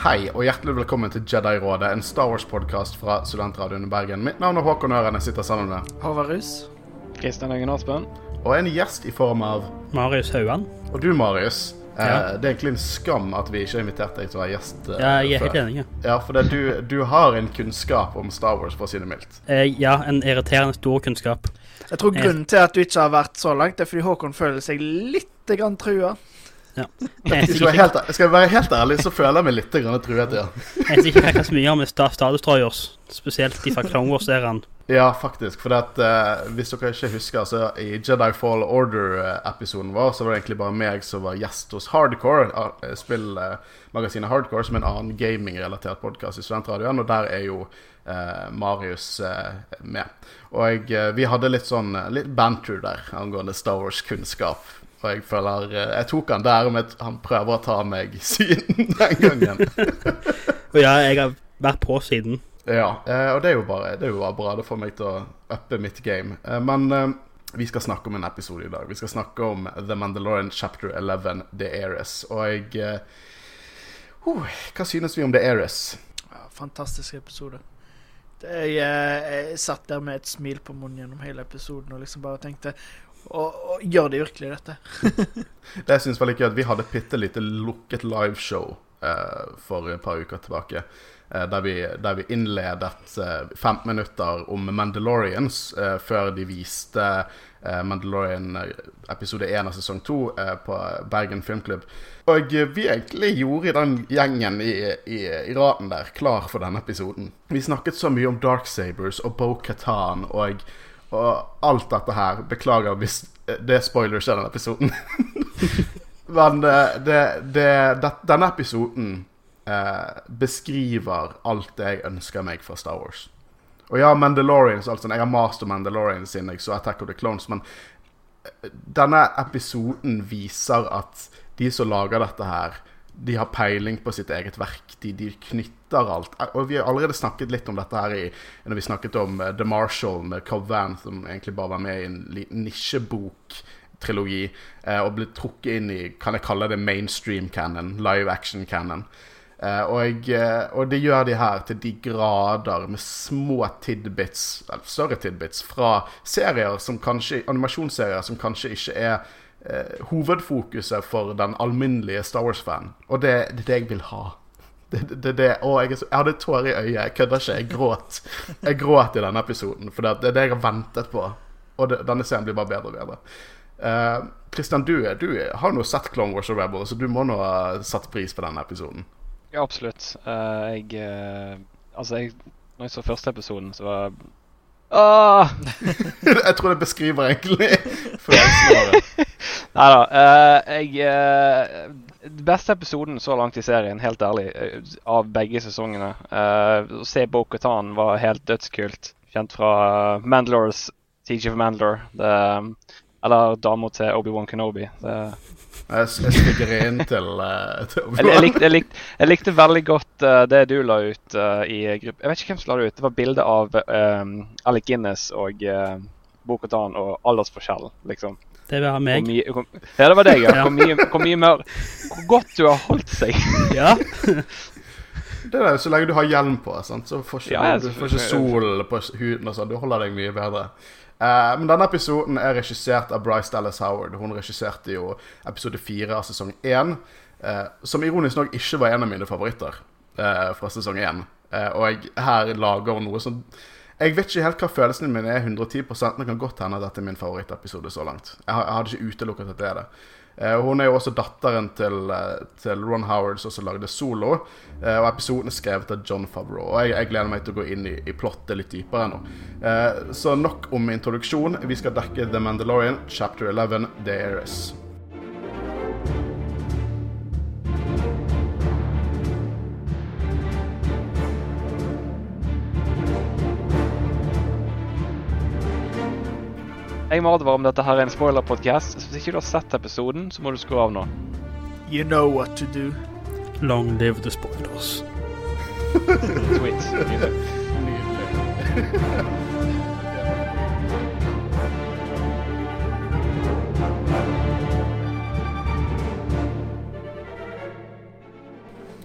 Hei og hjertelig velkommen til Jedi-rådet, en Star Wars-podkast fra Studentradioen i Bergen. Mitt navn er Håkon Øren, jeg sitter sammen med Håvard Rus. Kristian Øyen Aspen. Og en gjest i form av Marius Hauan. Og du, Marius. Eh, Ja. det er egentlig en skam at vi ikke har invitert deg til å være gjest. eh, Ja, jeg er helt enig. Ja, for det, du, du har en kunnskap om Star Wars, for å si det mildt. Eh, ja, en irriterende stor kunnskap. Jeg tror grunnen til at du ikke har vært så langt, er fordi Håkon føler seg litt grann trua. Ja. Jeg Skal jeg, helt, skal jeg være helt ærlig, så føler jeg meg litt truet, ja. vet ikke så mye om Status Troyers, spesielt de fra Clone Wars-æraen. Ja, faktisk. For at, uh, hvis dere ikke husker, så i Jedi Fall Order-episoden vår, så var det egentlig bare meg som var gjest hos Hardcore, eh, spillmagasinet Hardcore, som er en annen gaming-relatert podkast i Studentradioen, og der er jo Uh, Marius uh, med. Og uh, vi hadde litt sånn litt banter der angående Star Wars-kunnskap. Og jeg føler eh, Jeg tok han der, men han prøver å ta meg siden den gangen. Og ja, jeg har vært på siden. Ja, eh, og det er jo bare det er jo bare bra. Det får meg til å uppe mitt game. Eh, men vi skal snakke om en episode i dag. Vi skal snakke om The Mandalorian chapter 11, The Heiress. Og jeg uh, Hva synes vi om The? Ja, fantastisk episode. Det, jeg, jeg satt der med et smil på munnen gjennom hele episoden og liksom bare tenkte og, og Gjør de virkelig dette? Det jeg synes var litt gøy at Vi hadde bitte lite lukket liveshow eh, for et par uker tilbake. eh, der, vi, der vi innledet eh, 15 minutter om Mandalorians eh, før de viste eh, Mandalorian eh, episode 1 av sesong 2 eh, på Bergen Filmklubb. Og vi egentlig gjorde den gjengen i, i, i raden der klar for denne episoden. Vi snakket så mye om Darksabers og Bo Katan og, og alt dette her. Beklager hvis det er spoilers i denne episoden. Men eh, det, det, det, denne episoden eh, beskriver alt det jeg ønsker meg fra Star Wars. Og ja, Mandalorians, altså, jeg har mast om Mandalorians siden jeg så Attack of the Clones, men eh, denne episoden viser at de som lager dette her, de har peiling på sitt eget verk. De, de knytter alt. Og vi har allerede snakket litt om dette her i, når vi snakket om eh, The Marshall med Cobb Van, som egentlig bare var med i en liten nisjebok-trilogi, eh, og ble trukket inn i, kan jeg kalle det mainstream canon, live action canon. Eh, og, og det gjør de her til de grader, med små tidbits, eller større tidbits, fra serier som kanskje, animasjonsserier som kanskje ikke er eh, hovedfokuset for den alminnelige Star Wars-fan. Og det, er det jeg vil ha. Det, det, det, og jeg, så- jeg hadde tårer i øyet. Jeg kødder ikke. Jeg gråt. Jeg gråt i denne episoden, for det, er det jeg har ventet på. Og denne scenen blir bare bedre og bedre. Eh, Christian, du, du har nå sett Clone Wars og Rebel, så du må nå ha satt pris på denne episoden. Ja, absolutt. Uh, jeg uh, Altså, jeg, når jeg så første episoden, så var jeg Åh! jeg tror det beskriver egentlig følelsen av det. Nei da. Uh, jeg uh, beste episoden så langt i serien, helt ærlig, eh, av begge sesongene. Uh, Å se Bo-Katan var helt dødskult. Kjent fra uh, Mandalores Teacher of Mandalore. Det, eller dama til Obi-Wan Kenobi. Det, Jeg, jeg stikker inn til, uh, til jeg, jeg, likte, jeg, likte, jeg likte veldig godt uh, det du la ut uh, i gruppe... Jeg vet ikke hvem som la det ut. Det var bilde av um, Alec Guinness og uh, Bo-Katan og aldersforskjellen, liksom. Det var meg. hvor, ja, det var deg, ja. Ja. Hvor mye, hvor mye mer Hvor godt du har holdt seg. Ja. Det er det, Så lenge du har hjelm på, sant? så får ikke, Ja, ja, du får ikke sol på huden. og sånn, Du holder deg mye bedre. Eh, men denne episoden er regissert av Bryce Dallas Howard. Hun regisserte jo episode fire av sesong én, eh, som ironisk nok ikke var en av mine favoritter eh, fra sesong én. Og jeg, her lager hun noe som Jeg vet ikke helt hva følelsen min er 110 men det kan godt hende at dette er min favorittepisode så langt. Jeg hadde ikke utelukket at det er det. Eh, hun er jo også datteren til, eh, til Ron Howard, som lagde Solo. Eh, og episoden er skrevet av John Favreau. Og jeg, jeg gleder meg til å gå inn i, i plottet litt dypere nå. Så nok om introduksjon. Vi skal dekke The Mandalorian, chapter 11, The Heiress. Jeg må advare om dette her er en spoiler-podkast. Så hvis ikke du har sett episoden, så må du skru av nå. You know what to do. Long live the spoilers. Sweet. Nydelig.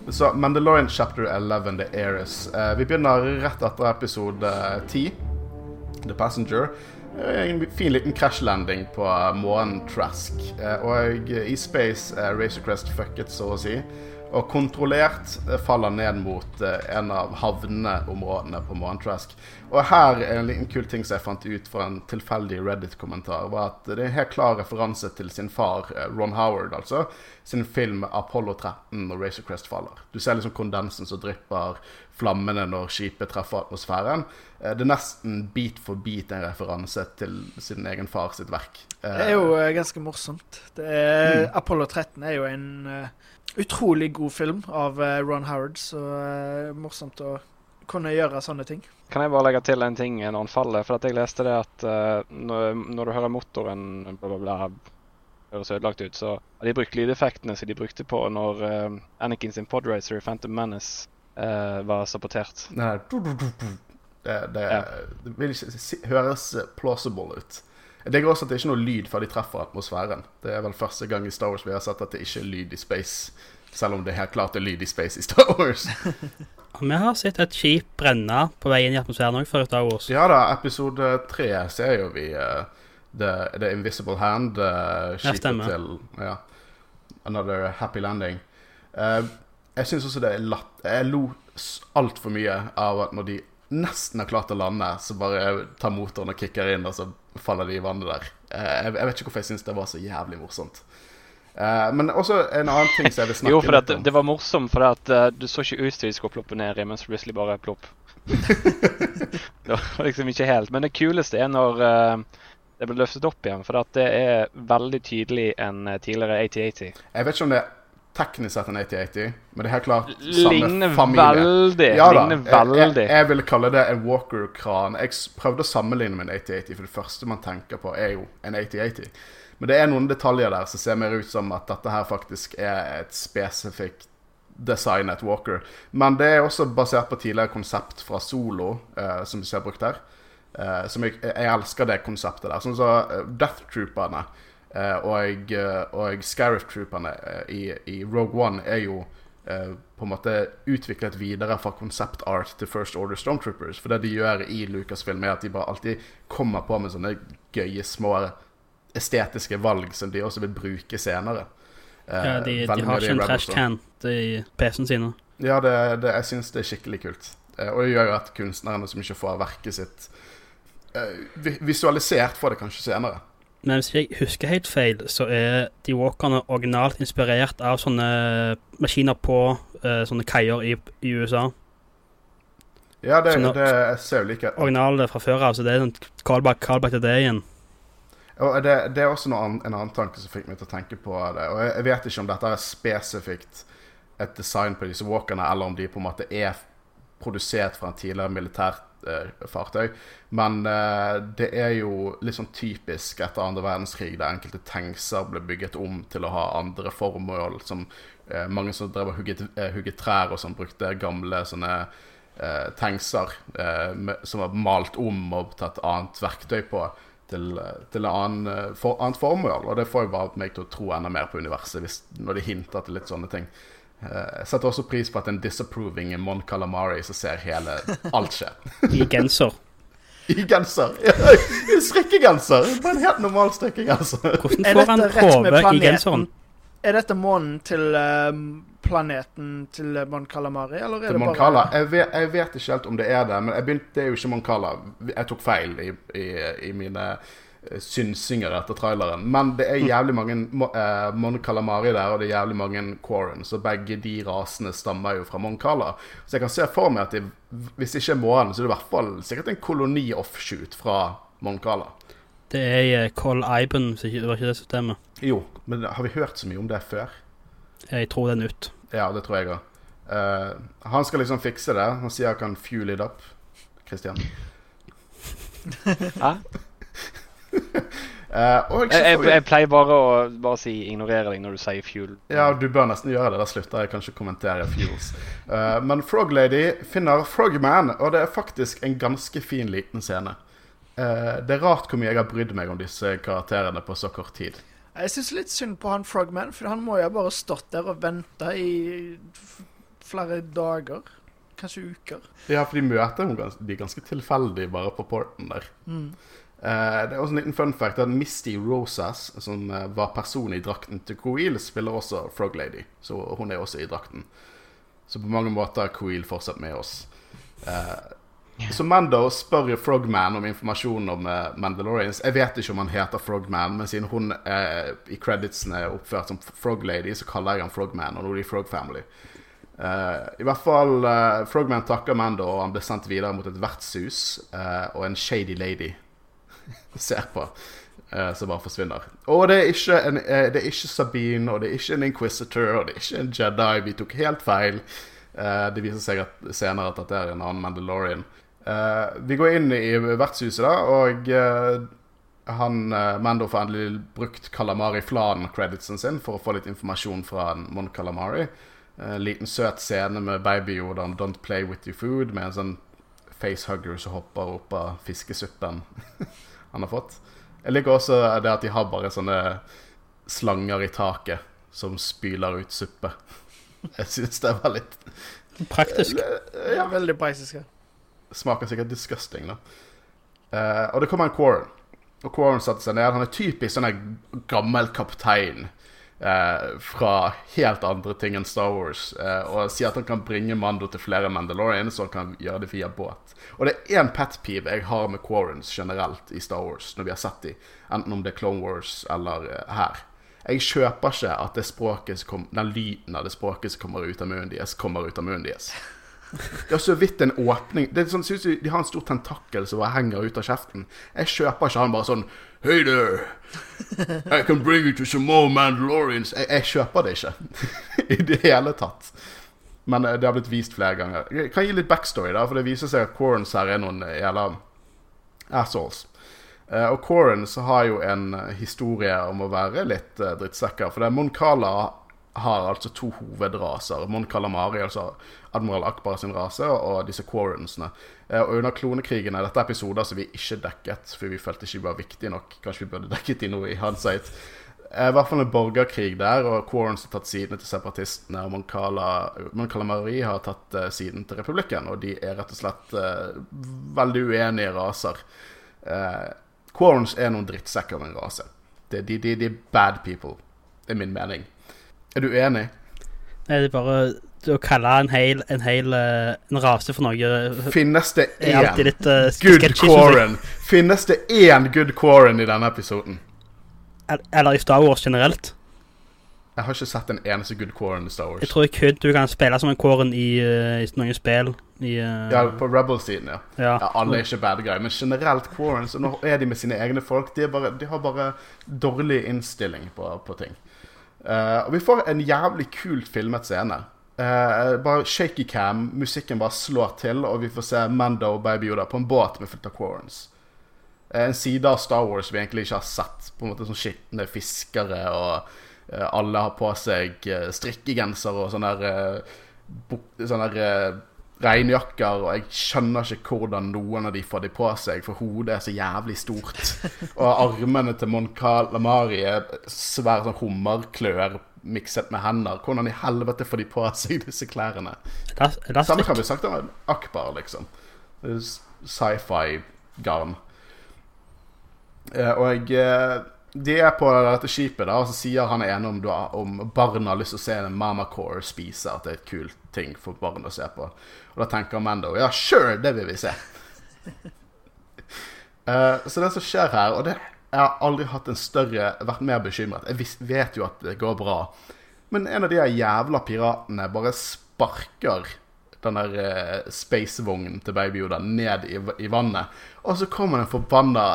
Så Mandalorian chapter 11, The Heiress. Eh, vi begynner rett etter episode 10, The Passenger. Eh, En fin liten krasjlanding på månen Trask. Eh, Og i space er Razor Crest fucket, så å si. Og kontrollert faller ned mot eh, en av havneområdene på Montresk. Og her er en liten kul ting som jeg fant ut fra en tilfeldig Reddit-kommentar, var at det er en helt klar referanse til sin far, eh, Ron Howard, altså, sin film Apollo 13 når Razor Crest faller. Du ser liksom kondensen som drypper flammene når skipet treffer atmosfæren. Eh, Det er nesten bit for bit en referanse til sin egen far sitt verk. Det er jo ganske morsomt. Det er, Apollo 13 er jo en utrolig god film av eh, Ron Howard, så eh, morsomt å kunne gjøre sånne ting. Kan jeg bare legge til en ting når han faller? For at jeg leste det at uh, når, når du hører motoren bla, bla, bla, høres ødelagt ut, så har de brukt lydeffektene som de brukte på når uh, Anakin sin podracer i Phantom Menace uh, var sabotert. Det, det, Ja. det vil ikke høres plausible ut. Det er også at det er ikke noe lyd før de treffer atmosfæren. Det er vel første gang i Star Wars vi har sett at det ikke er lyd i space. Selv om det helt klart er lyd i space i Star Wars. Vi har sett et skip brenne på vei inn i atmosfæren òg før Star Wars. Ja da, episode tre ser jo vi uh, the, the Invisible Hand. Uh, skipet stemmer. til ja, Another Happy Landing. Uh, jeg syns også det er latt Jeg lo altfor mye av at når de nesten har klart å lande, så bare tar motoren og kicker inn, og så faller de i vannet der. Eh, jeg, jeg vet ikke hvorfor jeg syns det var så jævlig morsomt. Eh, men også en annen ting som jeg vil snakke Jo, for det, det var morsomt, for at eh, du så ikke ut til de skulle ploppe ned i, men så plutselig bare plopp. det var liksom ikke helt. Men det kuleste er når det ble løftet opp igjen, for det er veldig tydelig en tidligere 8080. Jeg vet ikke om det er teknisk sett en 8080, men det er helt klart samme familie. veldig. Ja ligner jeg, veldig. jeg, jeg ville kalle det en Walker-kran. Jeg prøvde å sammenligne med en 8080, for det første man tenker på, er jo en 8080. Men det er noen detaljer der som ser mer ut som at dette her faktisk er et spesifikt designet Walker. Men det er også basert på tidligere konsept fra Solo, eh, som vi ser brukt her. Eh, som jeg, jeg elsker det konseptet der. Sånn som eh, Death Trooperne og, eh, og Scarif Trooperne eh, i, i Rogue One er jo eh, på en måte utviklet videre fra concept art til First Order Stormtroopers. For det de gjør i Lucasfilm, er at de bare alltid kommer på med sånne gøye, små estetiske valg som de også vil bruke senere. Eh, Ja, de, de har ikke en trash can i PC-en sine. Ja, det, det, jeg syns det er skikkelig kult. Eh, og det gjør jo at kunstnerne som ikke får verket sitt eh, visualisert, får det kanskje senere. Men hvis jeg husker helt feil, så er de walkerne originalt inspirert av sånne maskiner på uh, sånne kaier i, i USA. Ja, det, sånne, det ser jo like Originale fra før av, så det er sånn callback, callback til det igjen. Og det, det er også noe en annen tanke som fikk meg til å tenke på det. Og jeg, jeg vet ikke om dette er spesifikt et design på disse walkerne, eller om de på en måte er produsert fra en tidligere militært eh, fartøy. Men eh, det er jo litt sånn typisk etter andre verdenskrig, der enkelte tankser ble bygget om til å ha andre formål. Som eh, mange som drev og hugget, eh, hugget trær og som brukte gamle sånne eh, tankser eh, med, som var malt om og tatt annet verktøy på til, til en annen, for, annet formål. Og det får jo bare meg til å tro enda mer på universet hvis, når de hinter til litt sånne ting. Eh, Jeg setter også pris på at en disapproving Mon Calamari som ser hele alt skje. I genser. I genser! I strikkegenser! Bare en helt normal strikkegenser. Hvordan Er får han prøve hode i genseren? Er dette månen til eh, planeten til Mon Calamari, eller er Til det Mon bare Cala. Jeg vet, jeg vet ikke helt om det er det, men jeg begynte, det er jo ikke Mon Cala. Jeg tok feil i, i, i mine eh, synsinger etter traileren. Men det er jævlig mange eh, Mon Calamari der, og det er jævlig mange Quarren. Så begge de rasene stammer jo fra Mon Cala. Så jeg kan se for meg at de, hvis det ikke er månen, så er det i hvert fall sikkert en koloni-offshoot fra Mon Cala. Det er eh, Col Iben, så det var ikke det systemet. Jo, men har vi hørt så mye om det før? Jeg tror det er nytt. Ja, det tror jeg òg. han skal liksom fikse det. Han sier han kan fuel it up. Christian. Hæ? Eh, Jeg, jeg, jeg pleier bare å bare si ignorere deg når du sier fuel. Ja, du bør nesten gjøre det. Da slutter jeg kanskje å kommentere Fuels. uh, men Frog Lady finner Frogman, og det er faktisk en ganske fin liten scene. Uh, det er rart hvor mye jeg har brydd meg om disse karakterene på så kort tid. Jeg syns litt synd på han Frogman, for han må jo bare stått der og vente i flere dager. Kanskje uker. Ja, for de møter de ganske tilfeldig bare på porten der. Mm. Eh, det er også en liten fun fact at Misty Rosas, som eh, var person i drakten til Coeel, spiller også Frog Lady. Så hun er også i drakten. Så på mange måter er Coeel fortsatt med oss. Eh, så Mando spør Frogman om informasjon om Mandalorians. Jeg vet ikke om han heter Frogman, men siden hun er, i creditsene er oppført som Frog Lady, så kaller jeg han Frogman, og nå er de Frog Family. Uh, I hvert fall uh, Frogman takker Mando, og han blir sendt videre mot et vertshus uh, og en shady lady ser på. eh, som bare forsvinner. Og det er, ikke en, eh, det er ikke Sabine, og det er ikke en Inquisitor, og det er ikke en Jedi. Vi tok helt feil. Eh, det viser seg at, senere at dette er en annen Mandalorian. Eh, vi går inn i vertshuset, da, og eh, han, eh, Mando får endelig brukt Calamari Flan-creditsen sin for å få litt informasjon fra Mon Calamari. En liten søt scene med baby Yoda og 'Don't play with your food', med en sånn facehugger som hopper opp av fiskesuppen han har fått. Jeg liker også det at de har bare sånne slanger i taket som spyler ut suppe. Jeg syns det var litt Praktisk. Ja, veldig praktisk. ja. Smaker sikkert disgusting, da. Eh, og det kommer en Quarren. Og Quarren satte seg ned. Han er typisk sånn en gammel kaptein eh, fra helt andre ting enn Star Wars. Eh, og sier at han kan bringe Mando til flere Mandalorians, og han kan gjøre det via båt. Og det er én pet peeve jeg har med Quarrens generelt i Star Wars, når vi har sett de, enten om det er Clone Wars eller eh, her. Jeg kjøper ikke at det språket kom, den lyden av det språket som kommer ut av munnen deres, kommer ut av munnen deres. Det er så vidt en åpning Det er sånn, synes De har en stor tentakkel som bare henger ut av kjeften. Jeg kjøper ikke han bare sånn Hey there, I can bring you to some more Mandalorians. Jeg, jeg kjøper det ikke i det hele tatt. Men eh, det har blitt vist flere ganger. Jeg kan gi litt backstory, da, for det viser seg at Quarrens her er noen eh, jævla assholes. Eh, og Quarrens har jo en historie om å være litt drittsekker. For det er Mon Cala har altså to hovedraser. Mon Calamari, altså admiral Akbar sin rase, og disse Quarrensene. Eh, Og under klonekrigen er dette episoder som vi ikke dekket, for vi følte ikke var viktige nok. Kanskje vi burde dekket de nå i hindsight. Eh, I hvert fall en borgerkrig der, og Quarrens har tatt sidene til separatistene. Og Mon Calamari har tatt eh, siden til republikken, og de er rett og slett uh, veldig uenige raser. Uh, Quarrens er noen drittsekker av en rase. De, de, de, de er bad people. Det er min mening. Er du enig? Nei, det er bare å kalle en hel, en hel eh, en rase for noe Finnes det én litt uh, good Quarren? Finnes det én good Quarren i denne episoden? Eller i Star Wars generelt. Jeg har ikke sett en eneste good Quarren i Star Wars. Jeg tror kun du kan spille som en Kåren i, eh, i noen spill. I, uh... Ja, På Rebel-siden, ja. ja. ja. Alle er ikke bad guy, men generelt Quarren, så nå er de med sine egne folk. De, bare, de har bare dårlig innstilling på, på ting. Eh, og vi får en jævlig kult filmet scene. Uh, bare shaky cam, musikken bare slår til, og vi får se Mando og Baby Yoda på en båt med fullt av Quarrens. Uh, en side av Star Wars vi egentlig ikke har sett. På en måte sånn skitne fiskere, og eh, alle har på seg uh, strikkegenser og sånne der, eh, eh, regnjakker, og jeg skjønner ikke hvordan noen av de får de på seg, for hodet er så jævlig stort. Og armene til Mon Calamari er svære sånn hummerklør mikset med hender. Hvordan i helvete får de på seg disse klærne? Elas- Samme kan vi sagt om Akbar, liksom. Sci-fi-garn. Eh, og eh, de er på dette skipet, da, og så sier han ene om, om barna har lyst til å se en Mamacore spise, at det er et kult ting for barn å se på. Og da tenker Mando ja, sure, det vil vi se. uh, så det som skjer her Og det, jeg har aldri hatt en større vært mer bekymret. Jeg vet jo at det går bra. Men en av de jævla piratene bare sparker den der uh, spacevognen til Baby Yoda ned i, i vannet. Og så kommer en forbanna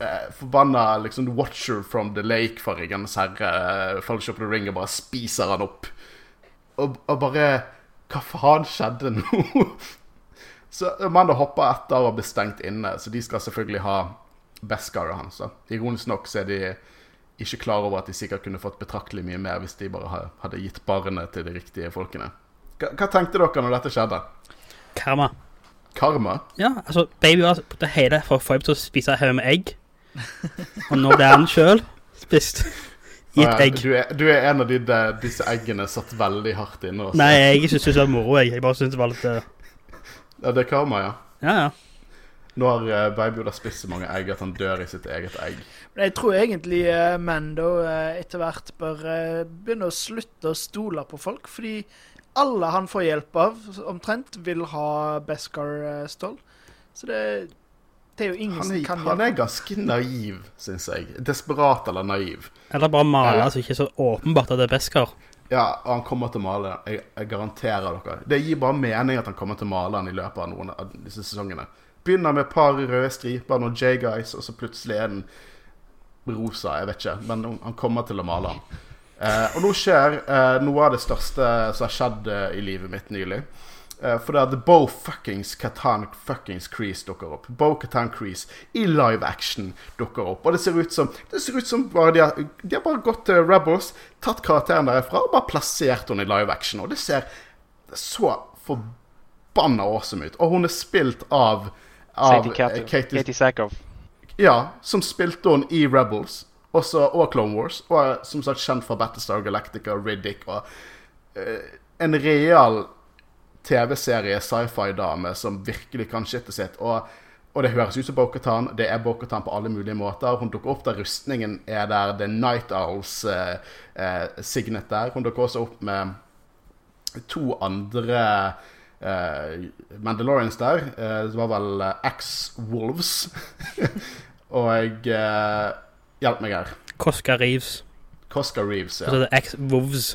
uh, Forbanna liksom Watcher from the Lake fra Ringenes herre, uh, Fellowship of the Ring, og bare spiser han opp. Og, og bare Hva faen skjedde nå? så Amanda hopper etter og blir stengt inne, så de skal selvfølgelig ha Beskar og hans. Ironisk nok så er de ikke klar over at de sikkert kunne fått betraktelig mye mer hvis de bare hadde gitt barnet til de riktige folkene. Hva, hva tenkte dere når dette skjedde? Karma. Karma? Ja, altså, baby var det hele for å få til å spise haug med egg. Og nå ble han sjøl spist. I et egg. Du er, du er en av de der, disse eggene satt veldig hardt inne. også. Nei, jeg syns det var moro, jeg. Jeg bare syns det var litt uh... Ja, det er karma, ja. Ja, ja. Nå har uh, Baby Yoda spist så mange egg at han dør i sitt eget egg. Men jeg tror egentlig uh, Mando uh, etter hvert bør eh, begynne å slutte å stole på folk, fordi alle han får hjelp av, omtrent, vil ha Beskar-stål. Så det, det er jo ingen Han som kan han er ganske naiv, syns jeg. Desperat eller naiv. Eller bare male Ja. så ikke så åpenbart at det er Beskar. Ja, og han kommer til å male den. Jeg, jeg garanterer dere. Det gir bare mening at han kommer til å male den i løpet av noen av disse sesongene. Begynner med et par røde striper, noen J-guys, og så plutselig er den rosa. Jeg vet ikke, men han kommer til å male den. Eh, og nå skjer eh, noe av det største som har skjedd eh, i livet mitt nylig. Eh, for det at Bo fuckings Katan fuckings Crease dukker opp. Bo Katan Crease i live action dukker opp. Og det ser ut som Det ser ut som bare de har, de har bare gått til Rebels, tatt karakteren derifra og bare plassert henne i live action. Og det ser så forbanna awesome ut. Og hun er spilt av, av Sadie eh, Katie, Katie Sackhoff. ja, som spilte hun i Rebels også, og Clone Wars. Og er som sagt kjent fra Battlestar Galactica Riddick. Og uh, en real TV-serie sci-fi-dame som virkelig kan shitet sitt. Og, og det høres ut som Bokhatan. Det er Bokhatan på alle mulige måter. Hun dukker opp der rustningen er der. Det er Night Owls eh, eh, signet der. Hun dukker også opp med to andre eh, Mandalorians der. Eh, det var vel eh, X-Wolves. og eh, Hjelp meg her. Koska Reeves. Cosca Reeves, ja. Altså det X-Wolves.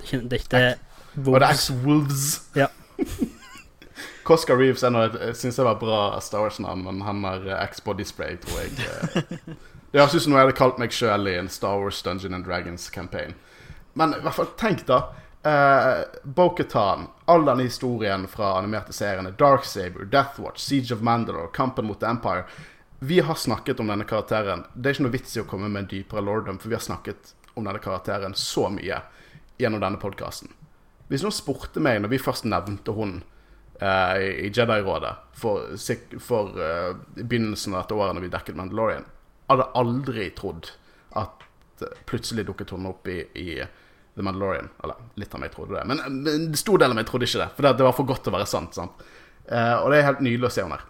Det er ikke- det er ikke Og det er. X-Wolves. Ja. Cosca Reeves jeg syns jeg var bra Star Wars-navn, men han har eh, X-Body Spray, tror jeg. eh. Det høres ut som noe jeg hadde kalt meg sjøl i en Star Wars Dungeon and Dragons-campaign. Men i hvert fall, tenk da. Uh, Bo-Katan, all denne historien fra animerte seriene, Darksaber, Deathwatch, Siege of Mandalore, Kampen mot Empire Vi har snakket om denne karakteren. Det er ikke noe vits i å komme med en dypere lordom, for vi har snakket om denne karakteren så mye gjennom denne podkasten. Hvis noen spurte meg når vi først nevnte hun uh, i Jedi-rådet for, for uh, begynnelsen av dette året når vi dekket Mandalorian, hadde aldri trodd at eh, plutselig dukket hun opp i, i The Mandalorian. Eller litt av meg trodde det, men, en stor del av meg trodde ikke det. For det, det var for godt til å være sant. sant? Uh, og det er helt nydelig å se henne her.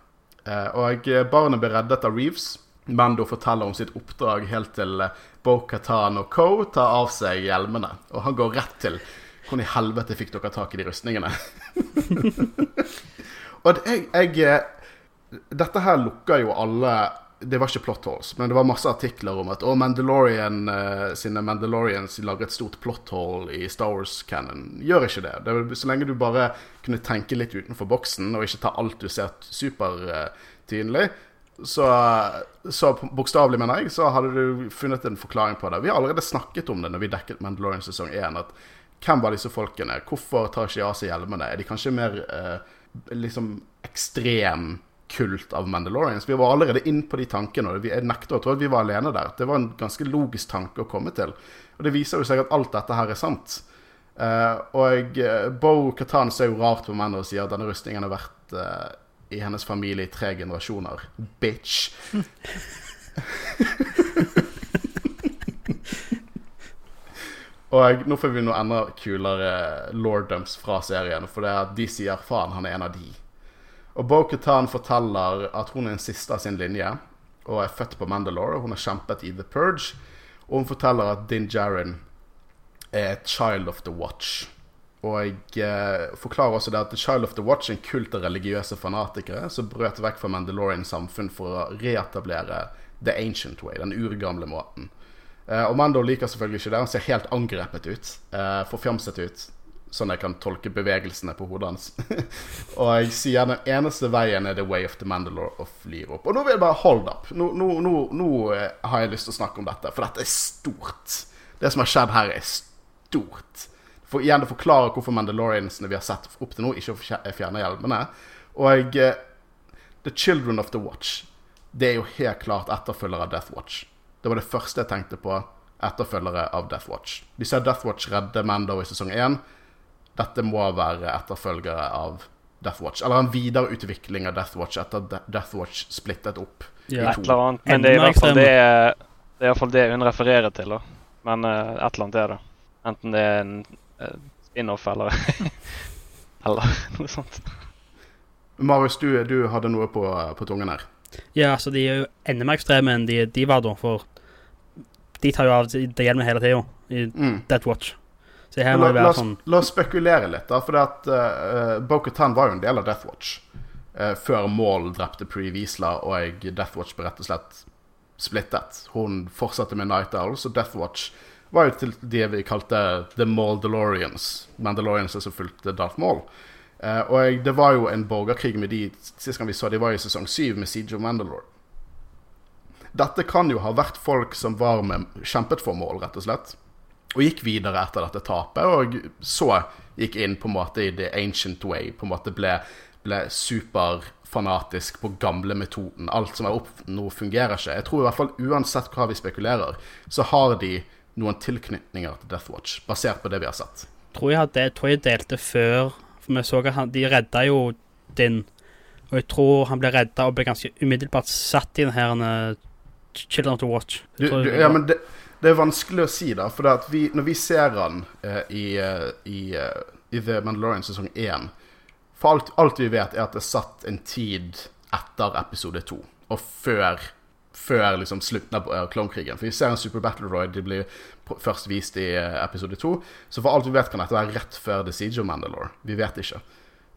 Og barnet ble reddet av Reeves. Mando forteller om sitt oppdrag helt til Bo-Katan og Co. tar av seg hjelmene. Og han går rett til Hvordan i helvete fikk dere tak i de rustningene? og jeg, jeg eh, Dette her lukker jo alle Det var ikke plot holes, men det var masse artikler om at Mandalorian eh, sine Mandalorians lager et stort plot hole i Star Wars-canon. Gjør ikke det. det så lenge du bare kunne tenke litt utenfor boksen, og ikke ta alt du ser supertydelig, så, så bokstavelig, mener jeg, så hadde du funnet en forklaring på det. Vi har allerede snakket om det når vi dekket Mandalorian sesong 1. At hvem var disse folkene? Hvorfor tar ikke de av seg hjelmene? Er de kanskje mer eh, liksom ekstrem kult av Mandalorians? Vi var allerede inn på de tankene, og jeg nekter å tro at vi var alene der. Det var en ganske logisk tanke å komme til. Og det viser jo seg at alt dette her er sant. Eh, og uh, Bo Katan ser jo rart på mennene og sier at denne rustningen har vært eh, i hennes familie i tre generasjoner. Bitch. Og nå får vi noe enda kulere lorddoms fra serien, for det er at de sier faen, han er en av de. Og Bo-Katan forteller at hun er den siste av sin linje, og er født på Mandalore. og Hun har kjempet i The Purge, og hun forteller at Din Djarin er child of the watch. Og jeg eh, forklarer også det at The Child of the Watch er en kult av religiøse fanatikere som brøt vekk fra Mandalorian samfunn for å reetablere The Ancient Way, den urgamle måten. Eh, og Mando liker selvfølgelig ikke det. Han ser helt angrepet ut. Eh, Forfjamset ut. Sånn jeg kan tolke bevegelsene på hodet hans. og jeg sier den eneste veien er The Way of the Mandalore of flyr opp. Og nå vil jeg bare hold up. Nå, nå, nå, nå eh, har jeg lyst til å snakke om dette, for dette er stort. Det som har skjedd her, er stort. For igjen, Det forklarer hvorfor Mandaloriansene vi har sett opp til nå, ikke fjer- fjerner hjelmene. Og eh, The Children of the Watch Det er jo helt klart etterfølgere av Death Watch. Det var det første jeg tenkte på. Etterfølgere av Death Watch. Vi ser Death Watch redde Mando i sesong 1. Dette må være etterfølgere av Death Watch. Eller en videreutvikling av Death Watch etter at Death Watch splittet opp. Ja. Et eller annet. Men det er i hvert fall det, det, er i fall det hun refererer til. da. Men uh, et eller annet er det. Enten det er en uh, spin-off eller Eller noe sånt. Marius, du, du hadde noe på, på tungen her. Ja, altså de er jo enda mer ekstreme enn de, de var da, for de tar jo av det hjelmet hele tida i Mm. Death Watch. Så her må La, det være sånn la oss spekulere litt, da. For at uh, Bo-Katan var jo en del av Death Watch. eh, før Maul drepte Pree Wiesla og Death Watch ble rett og slett splittet. Hun fortsatte med Night Owl, så Death Watch var jo til det vi kalte The Mauldalorians. Mandalorians som fulgte Darth Maul. Uh, og det var jo en borgerkrig med de Sist gang vi så de var i sesong syv med Siege of Mandalore. Dette kan jo ha vært folk som var med, kjempet for mål, rett og slett. Og gikk videre etter dette tapet, og så gikk inn på en måte i the ancient way. På en måte ble, ble superfanatisk på gamle metoden. Alt som er opp nå, fungerer ikke. Jeg tror i hvert fall uansett hva vi spekulerer, så har de noen tilknytninger til Death Watch, basert på det vi har sett. Tror jeg, hadde, tror jeg delte før For vi så at han, de redda jo din. Og jeg tror han ble redda og ble ganske umiddelbart satt i den her Children to Watch. Du, du, ja, men det, det er vanskelig å si, da. For vi, når vi ser han eh, i, eh, i, eh, i The Mandalorian sesong 1 For alt, alt vi vet, er at det er satt en tid etter episode 2. Og før, før liksom slutten av eh, klonkrigen. For vi ser en Super Battle Royd de blir først vist i episode 2. Så for alt vi vet, kan dette være rett før The Siege of Mandalore. Vi vet ikke.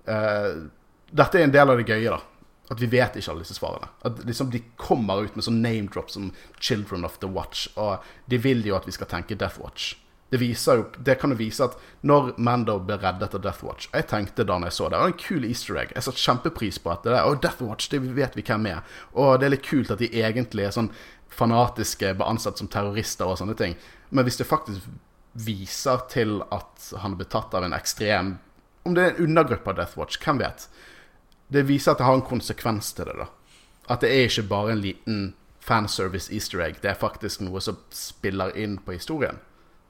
Uh, dette er en del av det gøye, da. At vi vet ikke alle disse svarene. At liksom De kommer ut med sånn name drop som 'Children of the Watch'. Og de vil jo at vi skal tenke Death Watch. Det, jo, det kan jo vise at når Mando ble reddet av Death Watch jeg tenkte da når jeg så det, det var en kul easter egg. Jeg satte kjempepris på at det der, oh, Death Watch, det vet vi hvem er. Og det er litt kult at de egentlig er sånn fanatiske, ble ansatt som terrorister og sånne ting. Men hvis det faktisk viser til at han ble tatt av en ekstrem Om det er en undergruppe av Death Watch, hvem vet? Det viser at det har en konsekvens til det, da. At det er ikke bare en liten fanservice easter egg. Det er faktisk noe som spiller inn på historien.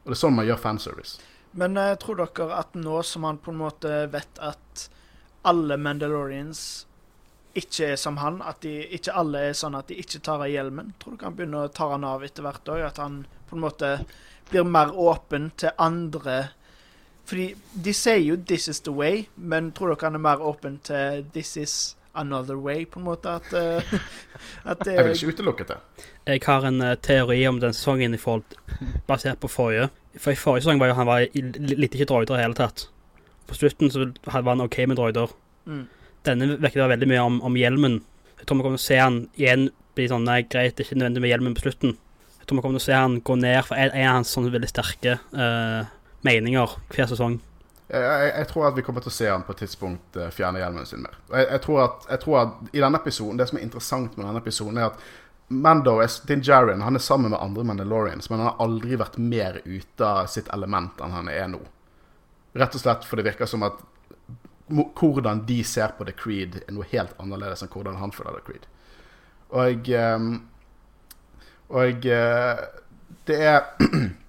Og det er sånn man gjør fanservice. Men uh, tror dere at nå som han på en måte vet at alle Mandalorians ikke er som han, at de, ikke alle er sånn at de ikke tar av hjelmen, tror dere han begynner å ta han av etter hvert òg? At han på en måte blir mer åpen til andre Fordi de sier jo 'this is the way', men tror dere han er mer åpen til 'this is another way', på en måte? At, uh, at det Jeg vil ikke utelukke det. Jeg har en uh, teori om den sesongen i forhold basert på forrige. For i forrige sesong var jo han var i, litt ikke droider i det hele tatt. På slutten så var han OK med droider. mm. Denne virker det veldig mye om, om hjelmen. Jeg tror vi kommer til å se han igjen bli sånn Nei, greit, det er ikke nødvendig med hjelmen på slutten. Jeg tror vi kommer til å se han gå ned for en, en av hans sånne veldig sterke eh, meninger hver sesong. Jeg, jeg, tror at vi kommer til å se han på et tidspunkt eh, fjerne hjelmen sin mer. Jeg, jeg, tror at, jeg tror at i denne episoden Det som er interessant med denne episoden, er at Mando, Din Djarin, han er sammen med andre Mandalorians, men han har aldri vært mer ute av sitt element enn han er nå. Rett og slett for det virker som at hvordan de ser på The Creed, er noe helt annerledes enn hvordan han føler The Creed. Og ehm, Og eh, det er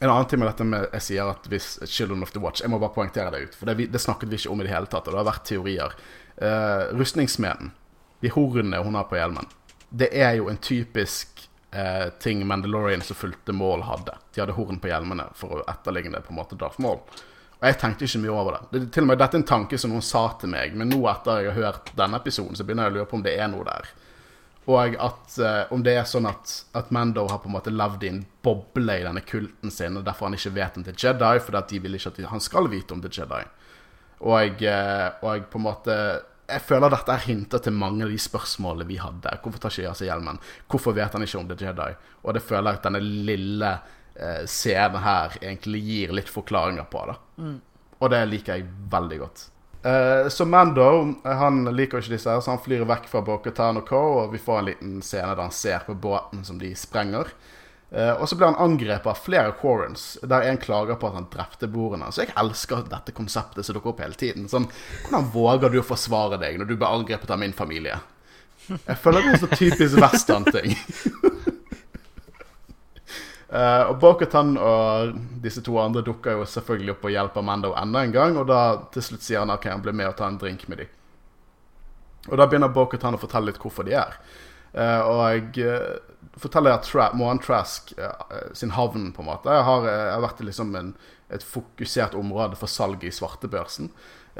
En annen ting med dette med jeg sier at hvis Children of the Watch Jeg må bare poengtere det ut, for det, det snakket vi ikke om i det hele tatt. Og det har vært teorier. Uh, rustningssmeden, de hornene hun har på hjelmen, det er jo en typisk uh, ting Mandalorian som fulgte Maul hadde. De hadde horn på hjelmene for å etterligne på en måte Darth Maul. Og jeg tenkte ikke mye over det. det til og med, Dette er en tanke som noen sa til meg, men nå etter jeg har hørt denne episoden, så begynner jeg å lure på om det er noe der. Og at uh, om det er sånn at, at Mando har på en måte levd i en boble i denne kulten sin, og derfor han ikke vet om The Jedi, fordi at de vil ikke at han skal vite om The Jedi. Og, uh, og på en måte Jeg føler dette er hinter til mange av de spørsmålene vi hadde. Hvorfor tar ikke seg hjelmen? Hvorfor vet han ikke om The Jedi? Og det føler jeg at denne lille uh, scenen her egentlig gir litt forklaringer på. da Og det liker jeg veldig godt. Eh, så Mando han liker ikke disse, her, så han flyr vekk fra Bokhatan og Co. Og vi får en liten scene der han ser på båten som de sprenger. Uh, og så blir han angrepet av flere Quarrens, der en klager på at han drepte bordene. Så jeg elsker dette konseptet som dukker opp hele tiden. Sånn, Hvordan våger du å forsvare deg når du blir angrepet av min familie? Jeg føler det er så typisk western-ting. Eh, og Bo-Katan og disse to andre dukker jo selvfølgelig opp og hjelper Mando enda en gang. Og da til slutt sier han ok, han blir med og tar en drink med dem. Og da begynner Bo-Katan å fortelle litt hvorfor de er. Uh, og uh, forteller at Tra Mohan Trask uh, sin havn på en måte har, jeg har vært liksom en, et fokusert område for salg i svartebørsen.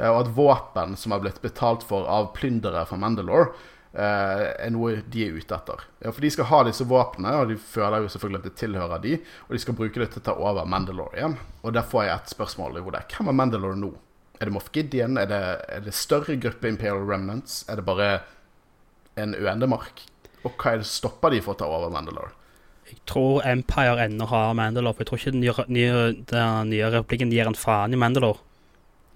og at våpen som har blitt betalt for av plyndere fra Mandalore, er noe de er ute etter. Ja, for de skal ha disse våpnene, og de føler jo selvfølgelig at det tilhører de, og de skal bruke det til å ta over Mandalore igjen. Og der får jeg et spørsmål i hodet. Hvem er Mandalore nå? Er det Moff Gideon? Er det, er det større gruppe Imperial Remnants? Er det bare en uendemark? Og hva er det stopper de for å ta over Mandalore? Jeg tror Empire ennå har Mandalore. For jeg tror ikke den nye, nye, den nye replikken gir en faen i Mandalore.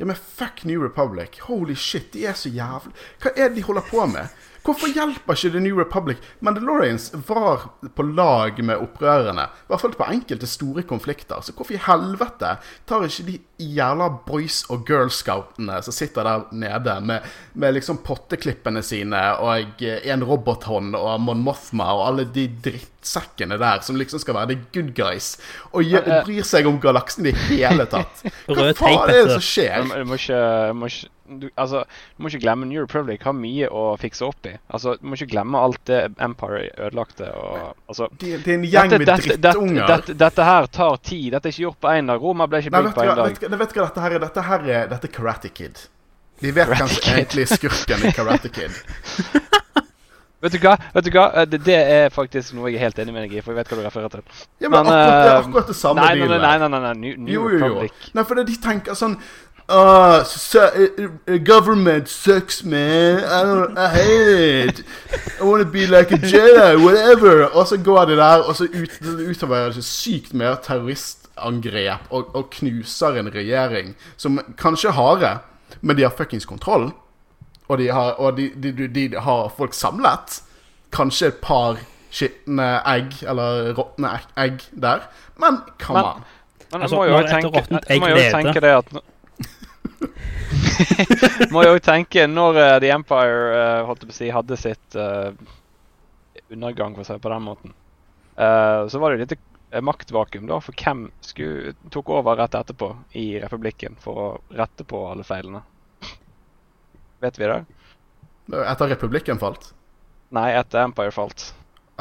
Ja, men fuck New Republic. Holy shit, de er så jævlig Hva er det de holder på med? Hvorfor hjelper ikke The New Republic? Mandalorians var på lag med opprørerne. I hvert fall på enkelte store konflikter. Så hvorfor i helvete tar ikke de jævla boys og girl-scoutene som sitter der nede med, med liksom potteklippene sine og en robothånd og Mon Mothma og alle de drittsekkene der som liksom skal være the good guys, og bryr seg om galaksen i det hele tatt? Hva faen er det som skjer? Du må ikke du, altså, du må ikke glemme New Republic har mye å fikse opp i. Altså, Du må ikke glemme alt det Empire ødelagte. Og, altså, Det, det er en gjeng med dette, drittunger. dette, dette her tar tid. Dette er ikke gjort på én dag. Roma ble ikke bygd på én dag. vet, vet du hva dette her er? Dette her er dette er Karate Kid. Vi vet Karate kanskje Kid. egentlig skurken i Karate Kid. Vet du hva? Vet du hva? Eh, Det, det er faktisk noe jeg er helt enig med deg i, for jeg vet hva du refererer til. Ja, men, Men, akkurat, det er eh, akkurat det samme Nei, nei, nei, nei, nei, nei. New, New Jo, jo, jo. Republic. Nei, for de tenker sånn Uh, su uh, government sucks, man. I don't. I hate it. I want to be like a Jedi, whatever. Og så går de der, og så ut, utover det så sykt mer terroristangrep og, og knuser en regjering som kanskje har det, men de har fuckings kontroll. Og de har, og de, de, de, de har folk samlet. Kanskje et par skitne egg, eller råtne egg, egg der. Men come Men- on. Men Altså, må jo tenke, må jo tenke det at Må jo tenke når uh, The Empire uh, holdt på å si, hadde sitt eh, undergang, for si på den måten, så var det jo litt eh, maktvakuum da, for hvem skulle, tok over rett etterpå i republikken for å rette på alle feilene. Vet vi det? Etter republikken falt. Nei, etter Empire falt.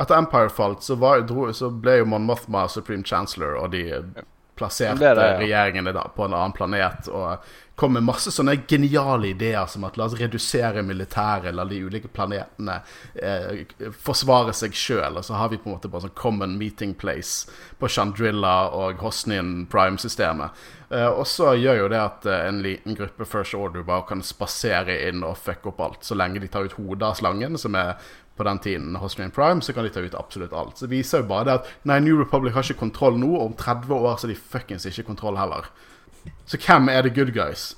Etter Empire falt, så, var, dro, så ble jo Mon Mothma Supreme Chancellor, og de plasserte Det det, ja. regjeringene da på en annen planet. Og kom med masse sånne geniale ideer som at la oss redusere militæret, la de ulike planetene eh, forsvare seg sjøl. Og så har vi på en måte bare sånn common meeting place på Chandrilla og Hosnian Prime-systemet. Eh, og så gjør jo det at eh, en liten gruppe First Order bare kan spasere inn og fucke opp alt. Så lenge de tar ut hodet av slangen, som er på den tiden Hosnian Prime, så kan de ta ut absolutt alt. Så det viser jo bare det at nei, New Republic har ikke kontroll nå, og om 30 år så har de fuckings ikke kontroll heller. Så hvem er the good guys?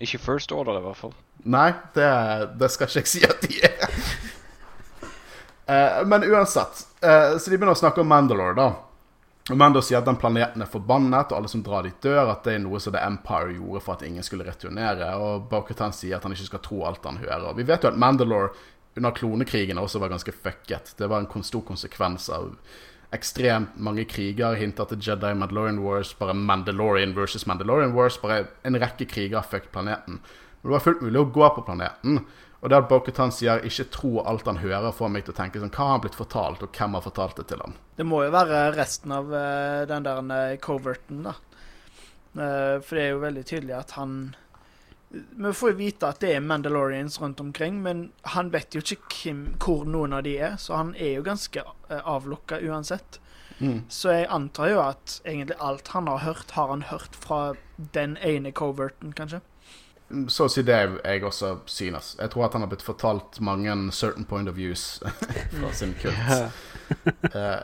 Ikke First Order, i hvert fall. Nei, det, det skal ikke jeg si at de er. Eh, men uansett, eh, så de begynner å snakke om Mandalore, da. Og Mando sier at den planeten er forbannet, og alle som drar dit, dør. At det er noe som The Empire gjorde for at ingen skulle returnere. Og Bo-Katan sier at han ikke skal tro alt han hører. Og vi vet jo at Mandalore under klonekrigen også var ganske fucket. Det var en stor konsekvens av ekstremt mange kriger. Hinter til Jedi Mandalorian Wars, bare Mandalorian versus Mandalorian Wars. Bare en rekke kriger fucket planeten. Men det var fullt mulig å gå på planeten. Og det at Bo-Katan sier 'ikke tro alt han hører', får meg til å tenke sånn Hva har han blitt fortalt, og hvem har fortalt det til han? Det må jo være resten av eh, den der eh, coverten, da. Eh, for det er jo veldig tydelig at han Vi får jo vite at det er Mandalorians rundt omkring, men han vet jo ikke hvem, hvor noen av de er, så han er jo ganske uh, avlukka uansett. Mm. Så jeg antar jo at egentlig alt han har hørt, har han hørt fra den ene coverten, kanskje. Så å si det jeg- også synes. Jeg tror at han har blitt fortalt mange certain point of views fra sin kult. Eh,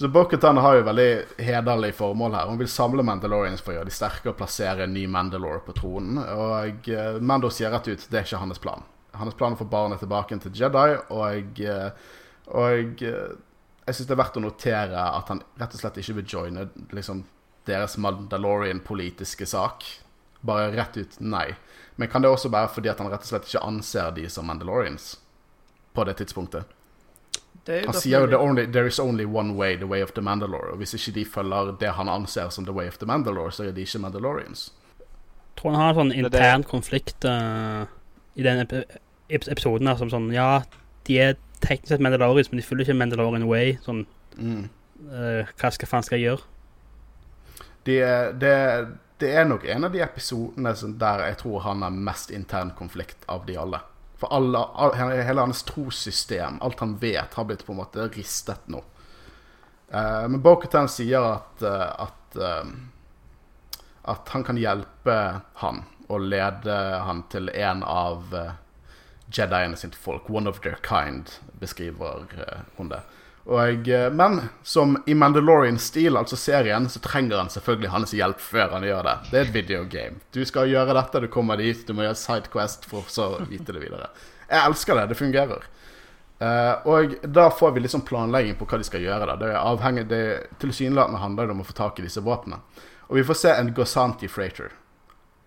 så Bo-Katan har jo veldig hederlig formål her. Hun vil samle Mandalorians for å gjøre de sterke og plassere en ny Mandalore på tronen. Og eh, Mando sier rett ut det er ikke hans plan. Hans plan er å få barnet tilbake til Jedi, og, eh, og eh, jeg syns det er verdt å notere at han rett og slett ikke vil joine liksom, deres Mandalorian-politiske sak. Bare rett ut nei. Men kan det også være fordi at han rett og slett ikke anser de som Mandalorians på det tidspunktet? Han sier jo the only, 'there is only one way, the way of the Mandalore'. Og hvis ikke de følger det han anser som the way of the Mandalore, så er de ikke Mandalorians. tror han har en sånn er intern konflikt uh, i den ep- episoden her som sånn Ja, de er teknisk sett Mandalorians, men de følger ikke Mandalorian Way. Sånn Mm. uh, Hva skal faen skal jeg gjøre? De, det, det er nok en av de episodene der jeg tror han har mest intern konflikt av de alle. For alle, all, hele hans trossystem, alt han vet, har blitt på en måte ristet nå. Uh, men Bokhatan sier at, uh, at, uh, at han kan hjelpe han og lede han til en av Jediene sitt folk. One of their kind, beskriver hun det. Og, eh, men som i Mandalorian-stil, altså serien, så trenger han selvfølgelig hans hjelp før han gjør det. Det er et videogame. Du skal gjøre dette, du kommer dit, du må gjøre Sidequest for så å vite det videre. Jeg elsker det. Det fungerer. Eh, og da får vi liksom planlegging på hva de skal gjøre. Da. Det er avhengig, det Tilsynelatende handler det om å få tak i disse våpnene. Og vi får se en Gozanti Freighter.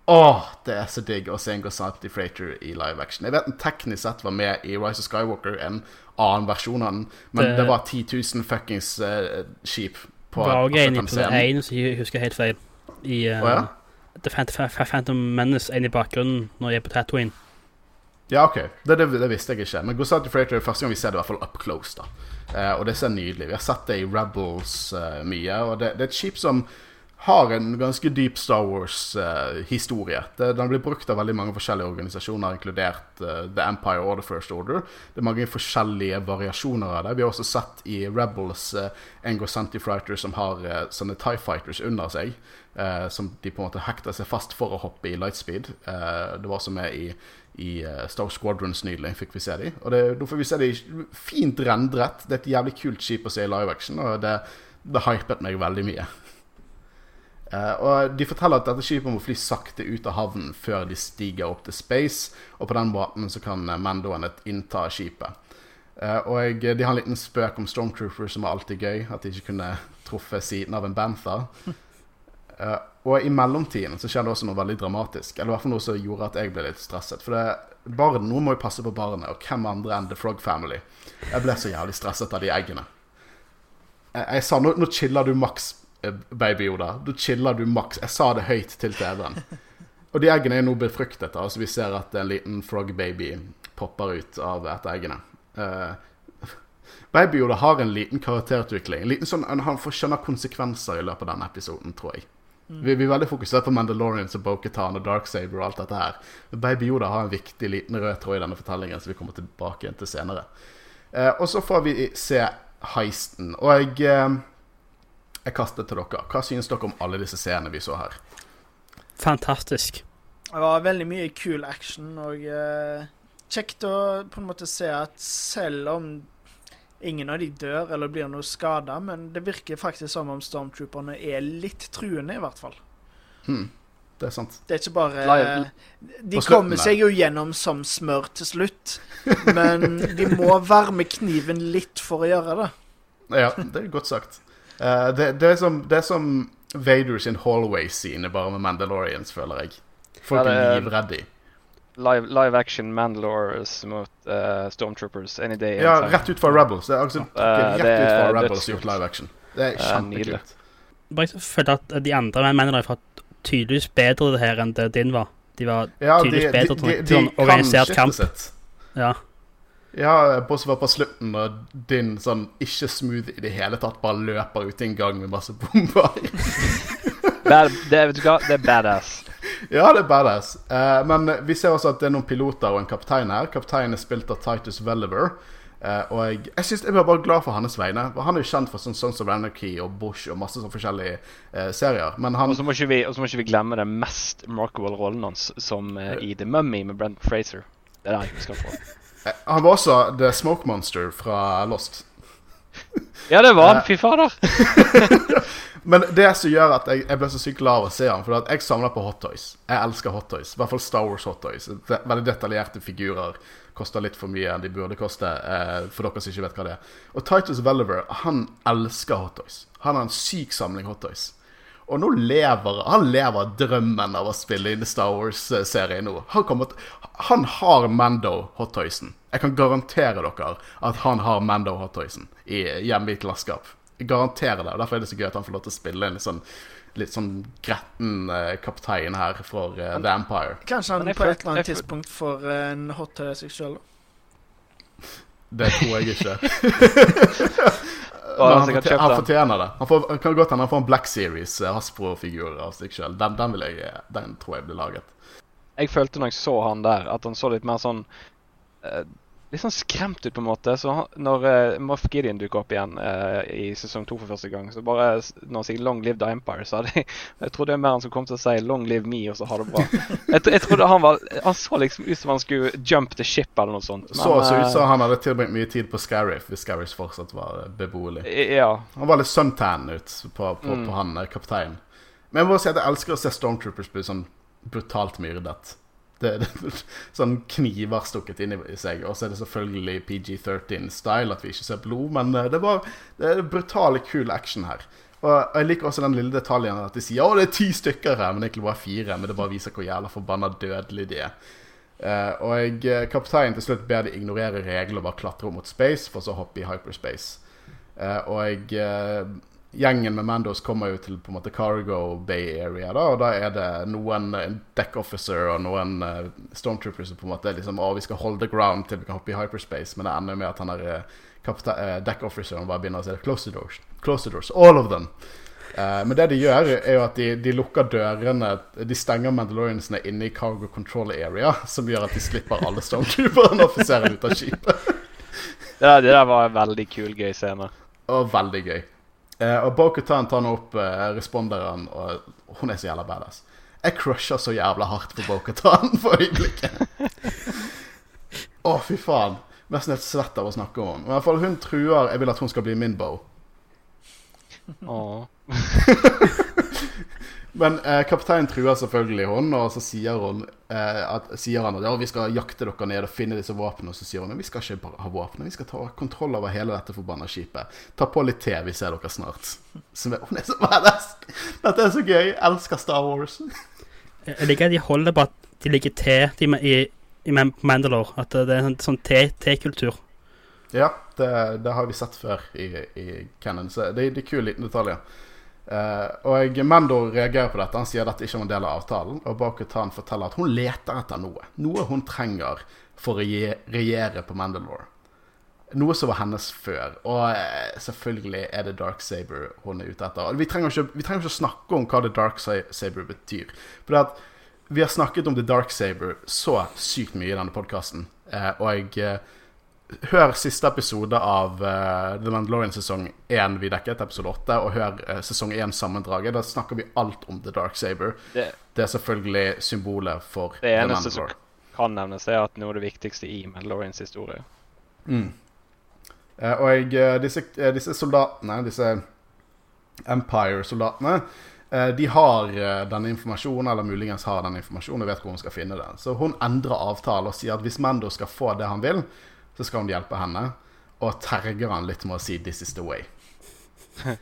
Åh, det er så digg å se en Gozanti Freighter i live action. Jeg vet den teknisk sett var med i Rise of Skywalker, en annen versjon av den, men det, Det- var 10 000 fuckings uh, skip på Var også akkurat en som den episode scenen. 1, så jeg husker helt feil. I uh, oh, ja? The Phantom, Phantom Menace, en i bakgrunnen når jeg er på Tatooine. Ja, ok. Det, det, det visste jeg ikke. Men Gozanti Freighter er første gang vi ser det i hvert fall up close. da. Uh, og det ser nydelig Vi har sett det i Rebels mye. Og det, det er et skip som har en ganske dyp Star Wars-historie. den blir brukt av veldig mange forskjellige organisasjoner, inkludert eh, The Empire og The First Order. Det er mange forskjellige variasjoner av det. Vi har også sett i Rebels eh, en Gozanti Fighter som har eh, sånne Tie Fighters under seg. eh, som de på en måte hekter seg fast for å hoppe i lightspeed. Uh, det var også med i i eh, Star Squadrons nylig fikk vi se de. Og da får vi se de fint rendret. Det er et jævlig kult skip å se i live action, og det, det hypet meg veldig mye. Eh, og De forteller at dette skipet må fly sakte ut av havnen før de stiger opp til space, og på den måten så kan eh, Mandoene innta skipet. Eh, og de har en liten spøk om Stormtroopers som er alltid gøy, at de ikke kunne truffet siden av en Bantha. Og i mellomtiden så skjer det også noe veldig dramatisk. Eller i hvert fall noe som gjorde at jeg ble litt stresset. For det, barn, noen må jo passe på barnet, og hvem andre enn The Frog Family? Jeg ble så jævlig stresset av de eggene. Jeg, jeg sa nå, nå chiller du maks, baby Yoda. Da chiller du maks. Jeg sa det høyt til TV-en. Og de eggene er nå befruktet. Altså vi ser at en liten frog baby popper ut av et av eggene. Uh, baby Yoda har en liten karakterutvikling. En liten sånn, han får skjønne konsekvenser i løpet av denne episoden, tror jeg. Vi, vi er veldig fokusert på Mandalorians og Boketan og Darksaber og alt dette her. Men Baby Yoda har en viktig liten rød tråd i denne fortellingen som vi kommer tilbake til senere. Uh, og så får vi se heisten. Og jeg, eh, jeg kaster til dere. Hva synes dere om alle disse scenene vi så her? Fantastisk. Det var veldig mye kul action, og uh, kjekt å på en måte se at selv om ingen av de dør eller blir noe skada, men det virker faktisk som om stormtrooperne er litt truende, i hvert fall. Hmm, det er sant. Det er ikke bare De På slutten kommer seg jo gjennom som smør til slutt, men de må varme kniven litt for å gjøre det. Ja, det er godt sagt. Eh, det, det, er som, det er som Vader sin hallway-scene, bare med Mandalorians, føler jeg. Folk Ja, er livredde. Live, live action Mandalores mot uh, Stormtroopers any day. Ja, rett ut fra Rebels. Det er altså Eh, rett det ut fra Rebels gjort live action. Det er kjempekult. Bare jeg føler at de andre mennene har fått tydeligvis bedre det her enn det din var. De var Ja, de, tydeligvis de, bedre de, til de, sånn organisert kamp. sitt. Ja. Ja, bortsett fra på slutten, når din sånn ikke smooth i det hele tatt bare løper ut i en gang med masse bomber. Bad, det, vet du hva? det er badass. ja, det er badass. Eh, men vi ser også at det er noen piloter og en kaptein her. Kapteinen er spilt av Titus Welliver. Eh, og jeg, jeg, synes, jeg er bare glad for hans vegne. Han er jo kjent for sånn Sons of Anarchy og Bush og masse sånn forskjellige eh, serier. Men han Og så må ikke vi, må ikke vi glemme den mest remarkable rollen hans som eh, i The Mummy med Brent Fraser. Det er det jeg skal få. Han var også The Smoke Monster fra Lost. Ja, det var han. Eh. Fy fader. Men det som gjør at jeg, jeg ble så sykt glad av å se han, for jeg samla på hot toys. Jeg elsker hot toys. I hvert fall Star Wars hot toys. Det, veldig detaljerte figurer. Koster litt for mye enn de burde koste, eh, for dere som ikke vet hva det er. Og Titus Welliver, han elsker hot toys. Han har en syk samling hot toys. Og nå lever han lever drømmen av å spille inn i Star Wars-serien nå. Han, kommer han har Mando-hottoysen. Jeg kan garantere dere at han har Mando-hottoysen hjemme i et landskap. Jeg garanterer det. og Derfor er det så gøy at han får lov til å spille en litt sånn, litt sånn gretten uh, kaptein her for uh, The Empire. Kanskje han på et eller annet tidspunkt får en hot til seg sjøl. Det tror jeg ikke. Han fortjener, han fortjener det. Han får, kan godt hende han får en Black Series eh, Hasbro-figur av seg sjøl. Den, den, jeg, den tror jeg blir laget. Jeg følte når jeg så han der, at han så litt mer sånn eh, Litt sånn skremt ut, på en måte. Så når uh, Moff Gideon dukker opp igjen uh, i sesong to for første gang, så bare når han sier 'Long live the Empire', så hadde jeg Jeg trodde mer han skulle komme til å si 'Long live me', og så ha det bra. Jeg, jeg trodde han var Han så liksom ut som han skulle jump the ship eller noe sånt. Så så ut eh, som han hadde tilbringt mye tid på Scarif, hvis Scarif fortsatt var eh, beboelig. Ja. Han var litt suntan ut på, på, Mm. på han eh, kapteinen. Men jeg må si at jeg elsker å se Stormtroopers bli sånn brutalt myrdet. Det, det, sånn kniver stukket inn i seg. Og så er det selvfølgelig PG-13-style, at vi ikke ser blod. Men eh, det var det er brutale, kul action her. Og jeg liker også den lille detaljen at de sier å det er ti stykker her, men egentlig bare fire. Men det bare viser hvor jævla forbanna dødelig de er. Uh, og eh, kapteinen til slutt ber de ignorere regler og bare klatre mot space, for så hoppe i hyperspace. Uh, og jeg, eh, gjengen med Mandos kommer jo til på en måte Cargo Bay Area, da, og da er det noen deck officer og noen eh, stormtroopers som på en måte er liksom Å, vi skal holde the ground til vi kan hoppe i hyperspace, men det ender med at han er eh, kapte- eh, deck officeren bare begynner å si close the doors. Close the doors. All of them. Uh, men det de gjør, er jo at de, de lukker dørene De stenger Mandaloriansene inne i cargo control area, som gjør at de slipper alle stormtrooperne og offiserene ut av skipet. Ja, det der var en veldig kul, gøy scene. Og veldig gøy. Eh, og Bo-Katan tar nå opp eh, responderen, og hun er så jævla badass. Jeg crusher så jævla hardt på Bo-Katan for øyeblikket. Å, fy faen. Nesten helt svett av å snakke om henne. I hvert fall Hun truer Jeg vil at hun skal bli min Bo. Åh. Men eh, kapteinen truer selvfølgelig hun, og så sier, hun, eh, at, sier han at ja, vi skal jakte dere ned og finne disse våpnene. Og så sier hun at vi skal ikke bare ha våpen, vi skal ta kontroll over hele dette forbanna skipet. Ta på litt te, vi ser dere snart. Er, hun er så badass! Dette er så gøy. Jeg elsker Star Wars. Jeg liker at de holder på at de liker te de, i, i Mandalore. At det er en sånn te-kultur Ja, det, det har vi sett før i, i Cannon, så det, det er kule liten detaljer. Eh, og Mando reagerer på dette. Han sier dette ikke var en del av avtalen. Og Bo-Katan forteller at hun leter etter noe. Noe hun trenger for å regjere, på Mandalore. Noe som var hennes før. Og eh, selvfølgelig er det Dark Saber hun er ute etter. Vi trenger ikke, vi trenger ikke snakke om hva The Dark Saber betyr. For at vi har snakket om The Dark Saber så sykt mye i denne podkasten. Uh, og jeg eh, Hør siste episode av uh, The Mandalorian sesong 1 vi dekket, episode 8, og hør uh, sesong 1-sammendraget. Da snakker vi alt om The Dark Saber. Det, Det er selvfølgelig symbolet for The Mandalorian. det eneste som kan nevnes, er at noe av det viktigste i Mandalorians historie. Mm. Uh, og disse, disse soldatene, disse Empire-soldatene, de har denne informasjonen, eller muligens har den informasjonen og vet hvor hun skal finne den. Så hun endrer avtalen og sier at hvis Mando skal få det han vil, så skal hun hjelpe henne. Og terger han litt med å si 'this is the way'.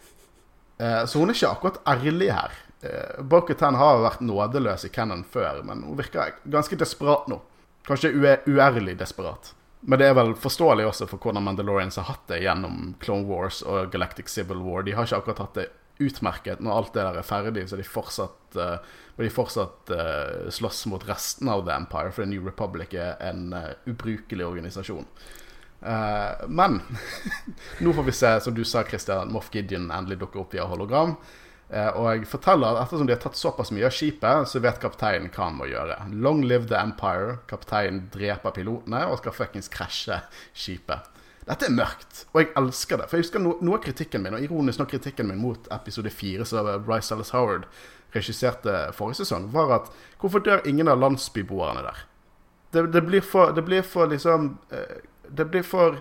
Eh, Så hun er ikke akkurat ærlig her. Bokutan Bo-Katan har vært nådeløs i Cannon før, men hun virker ganske desperat nå. Kanskje uærlig desperat. Men det er vel forståelig også for hvordan Mandalorians har hatt det gjennom Clone Wars og Galactic Civil War. De har ikke akkurat hatt det utmerket når alt det der er ferdig, så de fortsatt, uh, de fortsatt uh, slåss mot resten av The Empire, for The New Republic er en uh, ubrukelig organisasjon. Men nå får vi se, som du sa, Christian, Moff Gideon endelig dukker opp via hologram. Og jeg forteller at ettersom de har tatt såpass mye av skipet, så vet kapteinen hva han må gjøre. Long live the Empire. Kapteinen dreper pilotene og skal fuckings krasje skipet. Dette er mørkt, og jeg elsker det. For jeg husker no Noe av kritikken min, og ironisk nok kritikken min mot episode fire, som Bryce Ellis Howard regisserte forrige sesong, var at hvorfor dør ingen av landsbyboerne der? Det, det, blir for, det blir for liksom eh, Det blir for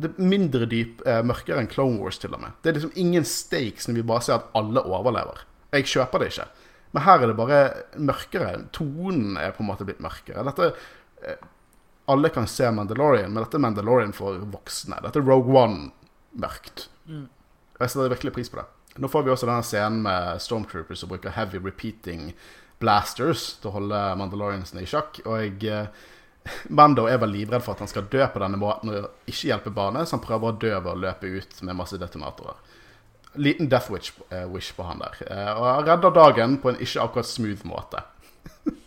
det er mindre dyp, eh, mørkere enn Clone Wars, til og med. Det er liksom ingen stakes når vi bare ser at alle overlever. Jeg kjøper det ikke. Men her er det bare mørkere. Tonen er på en måte blitt mørkere. Dette eh, Alle kan se Mandalorian, men dette er Mandalorian for voksne. Dette er Rogue One-merkt. Mm. Jeg setter virkelig pris på det. Nå får vi også denne scenen med Stormtroopers som bruker heavy repeating blasters til å holde Mandaloriansene i sjakk. Og jeg eh, Mando er vel livredd for at han skal dø på denne måten og ikke hjelpe barnet, så han prøver å dø ved å løpe ut med masse detonatorer. Liten death wish, eh, på han der. Eh, og han redder dagen på en ikke akkurat smooth måte.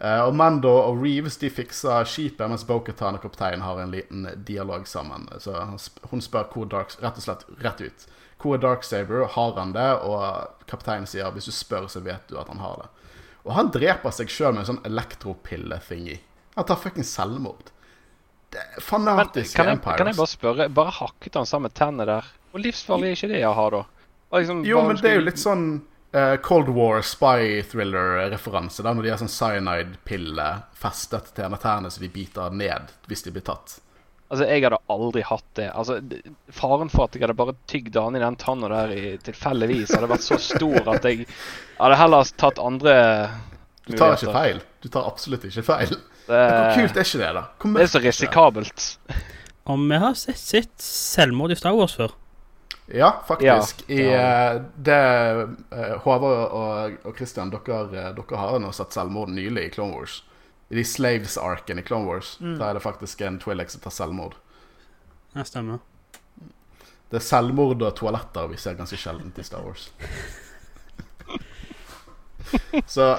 Eh, og Mando og Reeves de fikser skipet, mens Boketan og kapteinen har en liten dialog sammen. Så hun spør hvor Dark, rett og slett rett ut. Hvor er Darksaber? Har han det? Og kapteinen sier hvis du spør, så vet du at han har det. Og han dreper seg sjøl med en sånn elektropille-thingy. Han tar fuckings selvmord. Det er Men fanatisk kan jeg, kan jeg bare spørre, bare hakket han sammen tennene der? Hvor livsfarlig er ikke det jeg har, da? Liksom Jo, men det er jo litt sånn Cold War spy thriller-referanse. Når de har sånn cyanide-pille festet til en tærne så de biter ned hvis de blir tatt. Altså, jeg hadde aldri hatt det. Altså, Faren for at jeg hadde bare tygd an i den tanna der i, tilfeldigvis, hadde vært så stor at jeg hadde heller tatt andre Du tar ikke feil. Du tar absolutt ikke feil. Det, Hvor kult er ikke det, da? Det er så risikabelt. Om vi har sett, sett selvmord i Star Wars før. Ja, faktisk. Ja, I ja. eh, det eh, Håvard og, og Christian, dere, eh, dere har nå sett selvmord nylig i Clone Wars. I de Slaves-arken i Clone Wars. Der er det faktisk en Twi'lek som tar selvmord. Ja, stemmer. Det er selvmord og toaletter vi ser ganske sjeldent i Star Wars. så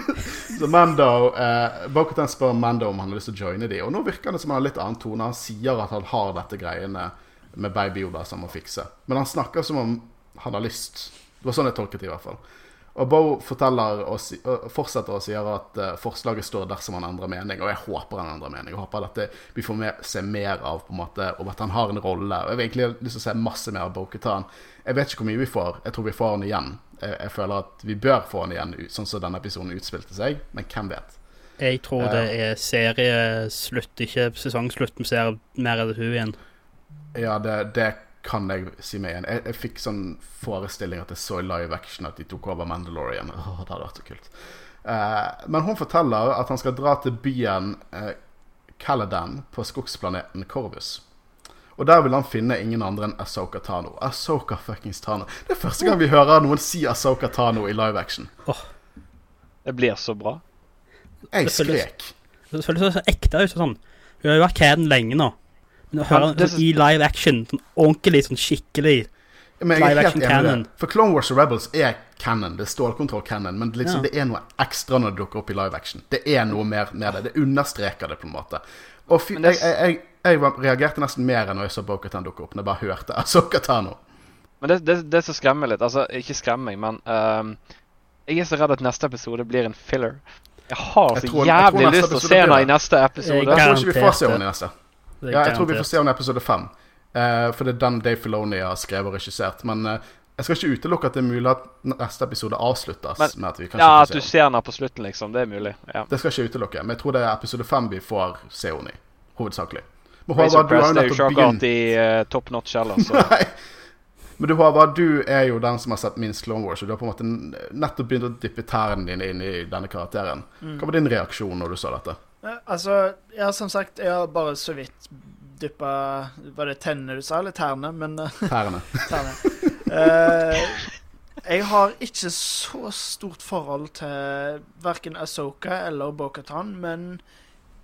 så Mando eh, Bo-Katan spør Mando om han har lyst til å joine de, og nå virker det som han har litt annen tone. Han sier at han har dette greiene med Baby Yoda som må fikse. Men han snakker som om han har lyst. Det var sånn jeg tolket det i hvert fall. Og Bo forteller og, si, fortsetter og sier at eh, forslaget står dersom han endrer mening. Og jeg håper han endrer mening. Jeg håper at det, vi får mer, se mer av på en måte, og at han har en rolle. Og Jeg vil egentlig lyst til å se masse mer av Bo-Katan. Jeg vet ikke hvor mye vi får. Jeg tror vi får han igjen. Jeg, jeg føler at vi bør få han igjen, sånn som denne episoden utspilte seg. Men hvem vet? Jeg tror det er serieslutt, ikke sesongslutt. Vi ser mer av det hun igjen. Ja, det, det kan jeg si meg igjen. Jeg, jeg fikk sånn forestilling at jeg så i live action at de tok over Mandalorian. Åh, det hadde vært så kult. Eh, men hun forteller at han skal dra til byen eh, Caladan på skogsplaneten Corvus. Og der vil han finne ingen andre enn Asoka Tano. Asoka fuckings Tano. Det er første gang vi hører noen si Asoka Tano i live action. Det blir så bra. Jeg skrek. Det føles så ekte ut. Sånn. Hun har jo vært caden lenge nå. Men å høre Men sånn, i live action, sånn ordentlig, sånn skikkelig Men jeg er Live helt action enig i det. For Clone Wars og Rebels er canon. Det er stålkontroll canon. Men liksom, Ja. det er noe ekstra når det dukker opp i live action. Det er noe mer med det. Det understreker det på en måte. Og fy, det jeg, jeg, jeg, jeg reagerte nesten mer enn når jeg så Bokatan dukke opp. Når jeg bare hørte Asoka Tano. Men det, det, det som skremmer litt Altså, ikke skremmer meg, men uh, Jeg er så redd at neste episode blir en filler. Jeg har Jeg så tror- jeg jævlig lyst til å se henne i neste episode. Jeg tror ikke vi får se henne i neste. Ja, jeg tror vi får se i episode fem. Uh, for det er den Dave Filoni har skrevet og regissert. Men uh, jeg skal ikke utelukke at det er mulig at neste episode avsluttes Men- med at vi kanskje Ja, får at du ser henne på slutten, liksom. Det er mulig. Ja. Det skal jeg ikke utelukke. Men jeg tror det er episode fem vi får se henne i. Hovedsakelig. Men Razor Håvard, du har jo er jo nettopp ikke begynt akkurat i uh, top notch heller, så Nei. Men du Håvard, du er jo den som har sett minst Clone Wars, og du har på en måte nettopp begynt å dyppe tærne dine inn i denne karakteren. Mm. Hva var din reaksjon når du så dette? Altså, ja, som sagt, jeg har bare så vidt dyppa Var det tennene du sa, eller tærne? Men eh, Tærne. tærne. Uh, jeg har ikke så stort forhold til verken Asoka eller Bo-Katan, men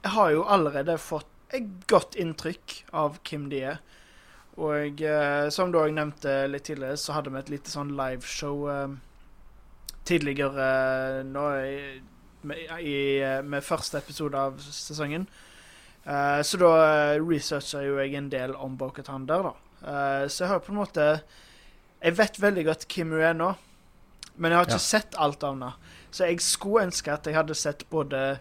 jeg har jo allerede fått et godt inntrykk av hvem de er. Og uh, som du òg nevnte litt tidligere, så hadde vi et lite sånn liveshow uh, tidligere nå i, med, i, eh, med første episode av sesongen. Uh, så da uh, researcha jo jeg en del om Bo-Katan der, da. Uh, så jeg har på en måte Jeg vet veldig godt hvem hun er nå, men jeg har ikke Ja. sett alt av henne. Så jeg skulle ønske at jeg hadde sett både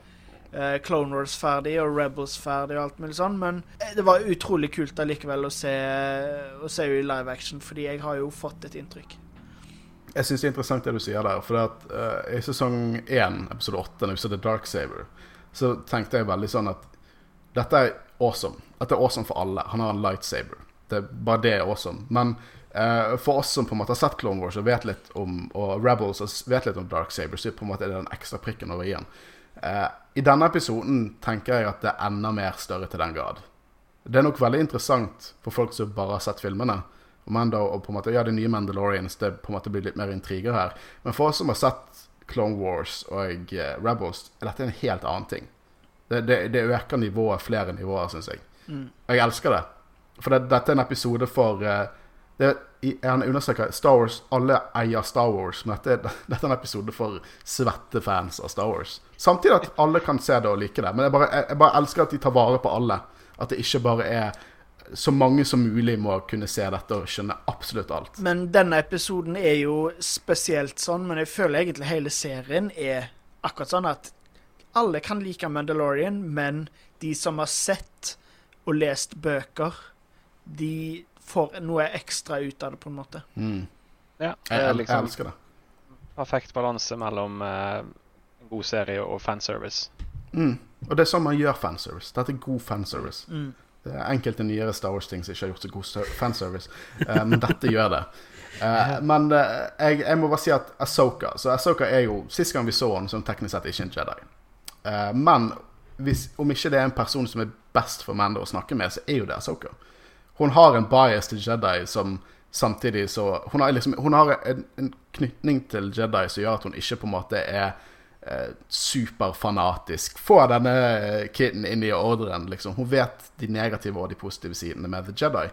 uh, Clone Wars ferdig og Rebels ferdig og alt mulig sånn, men eh, det var utrolig kult allikevel å se, å se henne i live action, fordi jeg har jo fått et inntrykk. Jeg syns det er interessant det du sier der. For at, uh, i sesong 1, episode 8, når vi så The Dark Saver, så tenkte jeg veldig sånn at dette er awesome. Dette er awesome for alle. Han har en lightsaber. Det, bare det er awesome. Men uh, for oss som på en måte har sett Clone Wars og vet litt om Og Rebels og vet litt om Dark Saber, så på en måte er det den ekstra prikken over i-en. Uh, I denne episoden tenker jeg at det er enda mer større til den grad. Det er nok veldig interessant for folk som bare har sett filmene. Og Mando og på en måte, ja, det nye Mandalorians, det på en måte blir litt mer intriger her. Men for oss som har sett Clone Wars og eh, Rebels, er dette en helt annen ting. Det, det, det øker nivået flere nivåer, syns jeg. Mm. Jeg elsker det. For det, dette er en episode for, eh, Det, Han understreker Star Wars, alle eier Star Wars, men dette, dette er en episode for svette fans av Star Wars. Samtidig at alle kan se det og like det. Men jeg bare, jeg, jeg bare elsker at de tar vare på alle. At det ikke bare er så mange som mulig må kunne se dette og skjønne absolutt alt. Men denne episoden er jo spesielt sånn, men jeg føler egentlig hele serien er akkurat sånn at alle kan like Mandalorian, men de som har sett og lest bøker, de får noe ekstra ut av det, på en måte. Mm. Ja, det Jeg, er jeg, jeg liksom elsker det. perfekt balanse mellom uh, en god serie og fanservice. Mm. Og det er sånn man gjør fanservice. Dette er god fanservice. Mm. Enkelte nyere Star Wars-ting som ikke har gjort så god fanservice, eh, men dette gjør det. Eh, men eh, jeg, jeg må bare si at Asoka Så Asoka er jo Sist gang vi så henne, som teknisk sett ikke en Jedi. Men hvis, om ikke det er en person som er best for Mando å snakke med, så er jo det Asoka. Hun har en bias til Jedi som samtidig så Hun har, liksom, hun har en, en knytning til Jedi som gjør at hun ikke på en måte er superfanatisk. Få denne eh, kiden inn i ordren, liksom. Hun vet de negative og de positive sidene med The Jedi.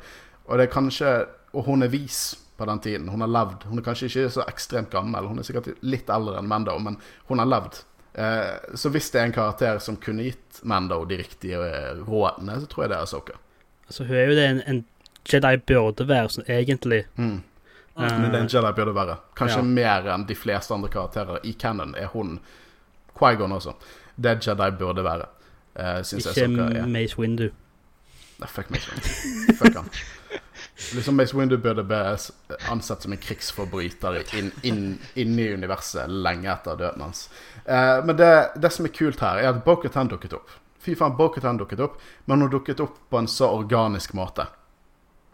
Og det er kanskje Og hun er vis på den tiden. Hun har levd. Hun er kanskje ikke så ekstremt gammel, hun er sikkert litt eldre enn Mando, men hun har levd. Eh, så hvis det er en karakter som kunne gitt Mando de riktige eh, rådene, så tror jeg det er Soka. Altså, hun er jo det en, en Jedi burde være, sånn egentlig. Mm. Eh, Men det er en Jedi burde være. Kanskje Ja. mer enn de fleste andre karakterer i canon er hun Quaigon også. Det Jedi burde være, uh, ikke er. Mace Windu. Nei, fuck Mace Windu. Fuck han. Liksom Mace Windu burde bli s- ansett som en krigsforbryter inn, inn, inne i universet lenge etter døden hans. Uh, men det, det som er kult her, er at Bo-Katan dukket opp. Fy faen, Bo-Katan dukket opp, men hun dukket opp på en så organisk måte.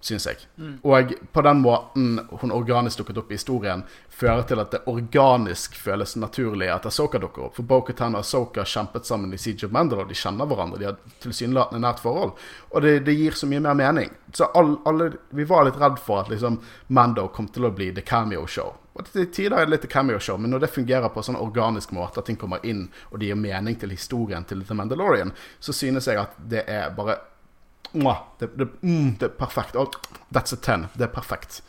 Syns jeg. Og på den måten hun organisk dukket opp i historien, fører til at det organisk føles naturlig at Asoka dukker opp. For Bo-Katan og Asoka kjempet sammen i Siege of Mandalore. De kjenner hverandre, de har tilsynelatende nært forhold. Og det, det gir så mye mer mening. Så all, alle, vi var litt redd for at liksom Mando kom til å bli the cameo show. Og til tider er det litt the cameo show, men når det fungerer på en sånn organisk måte, at ting kommer inn og det gir mening til historien til The Mandalorian, så synes jeg at det er bare det, det, mm, det er perfekt. Oh, that's a ten. Det er perfekt.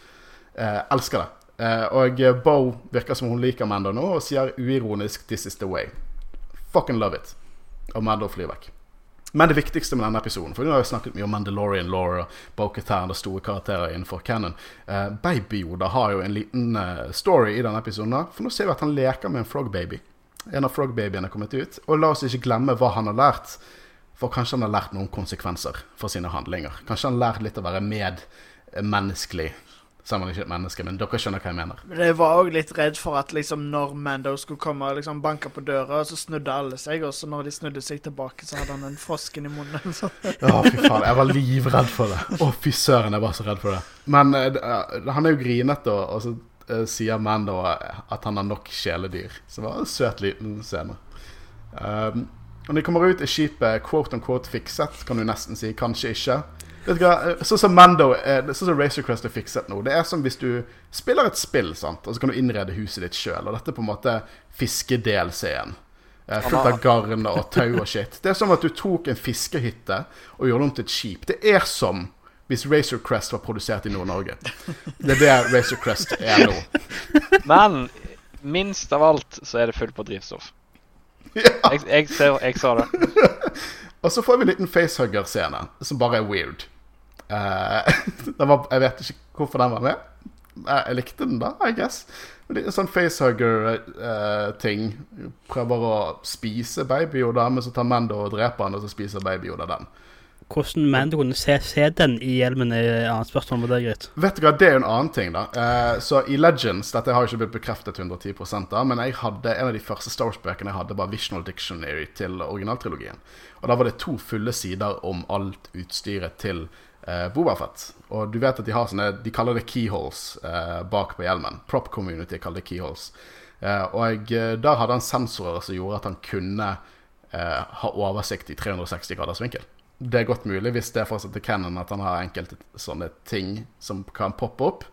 Eh, elsker det. Eh, og Bo virker som hun liker Mando nå, og sier uironisk 'This is the way'. Fucking love it. Og Mando flyr vekk. Men det viktigste med denne episoden For nå har vi snakket mye om Mandalorian Laura, og Bo-Katan og store karakterer innenfor canon. Eh, Baby Yoda har jo en liten eh, story i denne episoden. For nå ser vi at han leker med en frog baby. En av frog babyene er kommet ut. Og la oss ikke glemme hva han har lært. For kanskje han har lært noen konsekvenser for sine handlinger. Kanskje han har lært litt å være medmenneskelig. Selv om han ikke er et menneske, men dere skjønner hva jeg mener. Men jeg var òg litt redd for at liksom når Mando skulle komme og liksom banke på døra, så snudde alle seg, og så når de snudde seg tilbake, så hadde han en frosken i munnen. Så. Å, fy faen. Jeg var livredd for det. Å, fy søren, jeg var så redd for det. Men uh, han er jo grinete, og så uh, sier Mando at han har nok kjæledyr. Så det var en søt liten scene. Um, når de kommer ut, er skipet quote on quote fikset, kan du nesten si. Kanskje ikke. Sånn som Mando Sånn som Racer Crest er fikset nå. Det er som hvis du spiller et spill, sant? og så kan du innrede huset ditt sjøl. Og dette er på en måte fiskedelscenen. Eh, Fullt av garn og tau og shit. Det er som at du tok en fiskehytte og gjorde den om til et skip. Det er som hvis Racer Crest var produsert i Nord-Norge. Det er det Racer Crest er nå. Men minst av alt så er det fullt på drivstoff. Jeg, jeg, ser, jeg sa det. Og så får vi en liten facehugger-scene som bare er weird. Uh, var, jeg vet ikke hvorfor den var med. Jeg, Jeg likte den, da, I guess. En sånn facehugger-ting. Prøver å spise Baby-Yoda, men så tar Mando og dreper han, og så spiser Baby-Yoda den. Hvordan Mando kunne se, se den i hjelmen, er et annet spørsmål. Det greit. Vet du hva, Det er jo en annen ting, da. Uh, så i Legends Dette har ikke blitt bekreftet 110 da, men jeg hadde en av de første Star Wars-bøkene jeg hadde, var Visional Dictionary til originaltrilogien. Og da var det to fulle sider om alt utstyret til uh, Bobafett. Og du vet at de har sånne De kaller det keyholes uh, bak på hjelmen. Prop Community kaller det keyholes. Uh, og eh, der hadde han sensorer som gjorde at han kunne eh, ha oversikt i 360 graders vinkel. Det er godt mulig, hvis det fortsatt er canon, at han har enkelte sånne ting som kan poppe opp.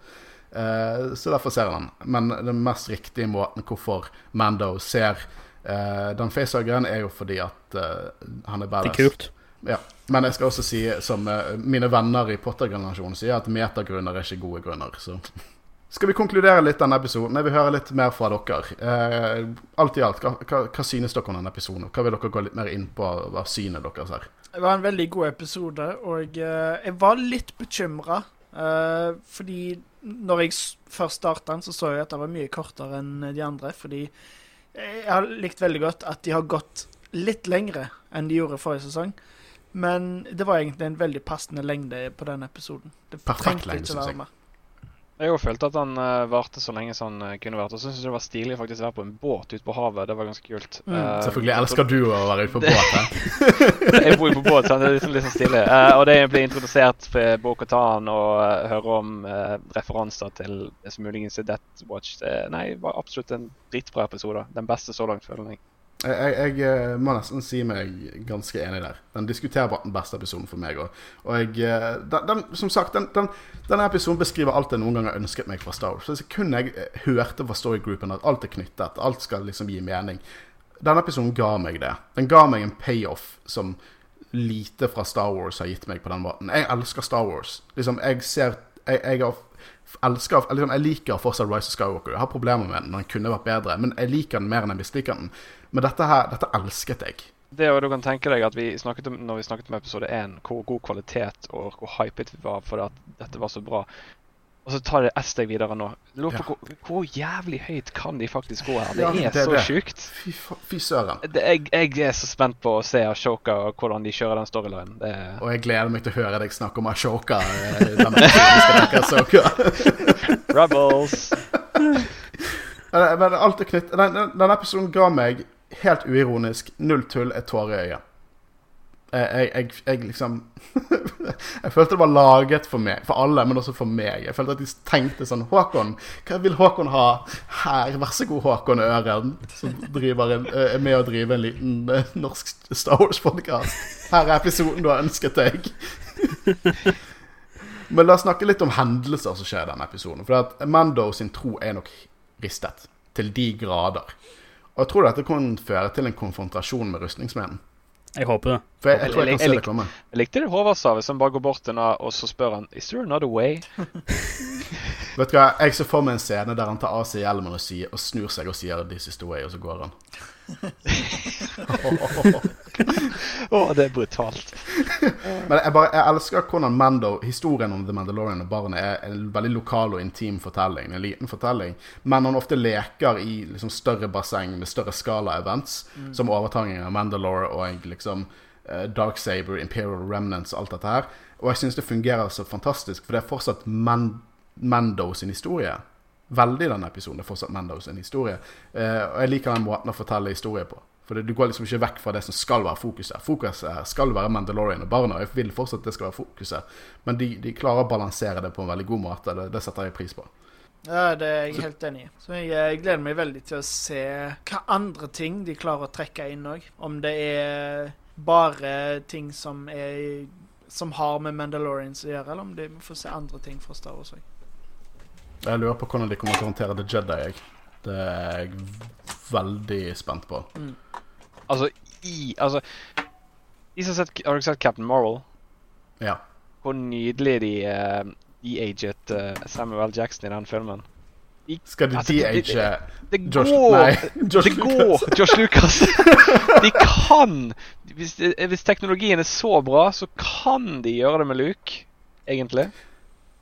Eh, så derfor ser han den. Men den mest riktige måten hvorfor Mando ser eh, den facehuggeren, er jo fordi at eh, han er Det er kult. Ja. Men jeg skal også si, som eh, mine venner i Potter-generasjonen sier, at metagrunner er ikke gode grunner. Så skal vi konkludere litt denne episoden? Jeg vil høre litt mer fra dere. Eh, alt i alt, hva, hva, hva synes dere om denne episoden? Hva vil dere gå litt mer inn på hva synet deres er? Det var en veldig god episode, og uh, jeg var litt bekymra. Uh, fordi når jeg først starta den, så så jeg at det var mye kortere enn de andre. Fordi jeg har likt veldig godt at de har gått litt lengre enn de gjorde forrige sesong. Men det var egentlig en veldig passende lengde på den episoden. Det Perfekt trengte lengde, ikke være mer. Jeg òg følte at han uh, varte så lenge som han uh, kunne vært. Og så syns jeg det var stilig faktisk å være på en båt ute på havet. Det var ganske kult. Mm. Uh, Selvfølgelig elsker du å være ute på båt. jeg bor jo på båt, så det er liksom, liksom stilig. Eh, og det blir ble introdusert for Bo-Katan og uh, høre om referanser til det som muligens er Death Watch. Det, nei, var absolutt en dritbra episode. Den beste så langt, føler jeg. Jeg, jeg, eh, må nesten si meg ganske enig der. Den diskuterer bare den beste episoden for meg òg. Og jeg eh, den, den, Som sagt, den, den, denne episoden beskriver alt jeg noen gang har ønsket meg fra Star Wars. Så kun jeg eh, hørte fra storygroupen at alt er knyttet, alt skal liksom gi mening. Denne episoden ga meg det. Den ga meg en payoff som lite fra Star Wars har gitt meg på den måten. Jeg elsker Star Wars. Liksom, jeg ser Jeg, jeg har elsker liksom, Jeg liker fortsatt Rise of Skywalker. Jeg har problemer med den, den kunne vært bedre. Men jeg liker den mer enn jeg misliker den. Men dette her, dette elsket jeg. Det og du kan tenke deg at vi snakket om, når vi snakket om episode 1, hvor god kvalitet og hvor hypet vi var for at dette var så bra. Og så tar det ett steg videre nå. Lurer på hvor, hvor jævlig høyt kan de faktisk gå her? Det Ja, er det er så sjukt. Fy, fy søren. Det, jeg, jeg er så spent på å se Ashoka og hvordan de kjører den storylinen. Det er Og jeg gleder meg til å høre deg snakke om Ashoka. eh. Rebels! Men alt er knytt den, den, Denne episoden ga meg, helt uironisk, null tull, et tåre i øyet. Jeg, jeg, jeg liksom Jeg følte det var laget for meg, for alle, men også for meg. Jeg følte at de tenkte sånn Håkon, hva vil Håkon ha her? Vær så god, Håkon Øren, som driver en, eh, er med å drive en liten eh, norsk Star Wars-podkast. Her er episoden du har ønsket deg. Men la oss snakke litt om hendelser som skjer i denne episoden. For at Mando sin tro er nok ristet. Til de grader. Og jeg tror dette kan føre til en konfrontasjon med rustningsmenen. Jeg håper det. For jeg, jeg tror jeg kan se det komme. Jeg likte det Håvard sa, hvis han bare går bort til henne og så spør han Is there another way? Vet du hva, Jeg ser for meg en scene der han tar av seg hjelmen og, sier, og snur seg og sier 'This is the way', og så går han. Å, det er brutalt. Men jeg, bare, jeg elsker hvordan Mando, historien om The Mandalorian og barnet er en veldig lokal og intim fortelling. En liten fortelling. Men han ofte leker i liksom, større basseng med større skala-events, som overtakingen av Mandalore og liksom uh, Dark Saber, Imperial Remnants og alt dette her. Og jeg syns det fungerer så fantastisk, for det er fortsatt Man Mando sin historie. Veldig denne episoden. Det er fortsatt Mandos en historie. Eh, og jeg liker den måten å fortelle historie på. For det, du går liksom ikke vekk fra det som skal være fokuset. Fokuset skal være Mandalorian og barna. Jeg vil fortsatt at det skal være fokuset. Men de, de klarer å balansere det på en veldig god måte. Det, det setter jeg pris på. Ja, det er jeg helt enig i. Så jeg, jeg, gleder meg veldig til å se hva andre ting de klarer å trekke inn òg. Om det er bare ting som er som har med Mandalorians å gjøre, eller om de får se andre ting fra Star Wars òg. Jeg lurer på hvordan de kommer til å håndtere The Jedi. Jeg. Det er jeg veldig spent på. Altså, i Altså de som har, sett, har du sett Captain Marvel? Ja. Hvor nydelig de uh, de-aget uh, Samuel L. Jackson i den filmen. Skal de Altså, de-age de-age Det Josh går! Nei, Josh det Lucas. går! Josh Lucas. de kan! Hvis, hvis teknologien er så bra, så kan de gjøre det med Luke, egentlig.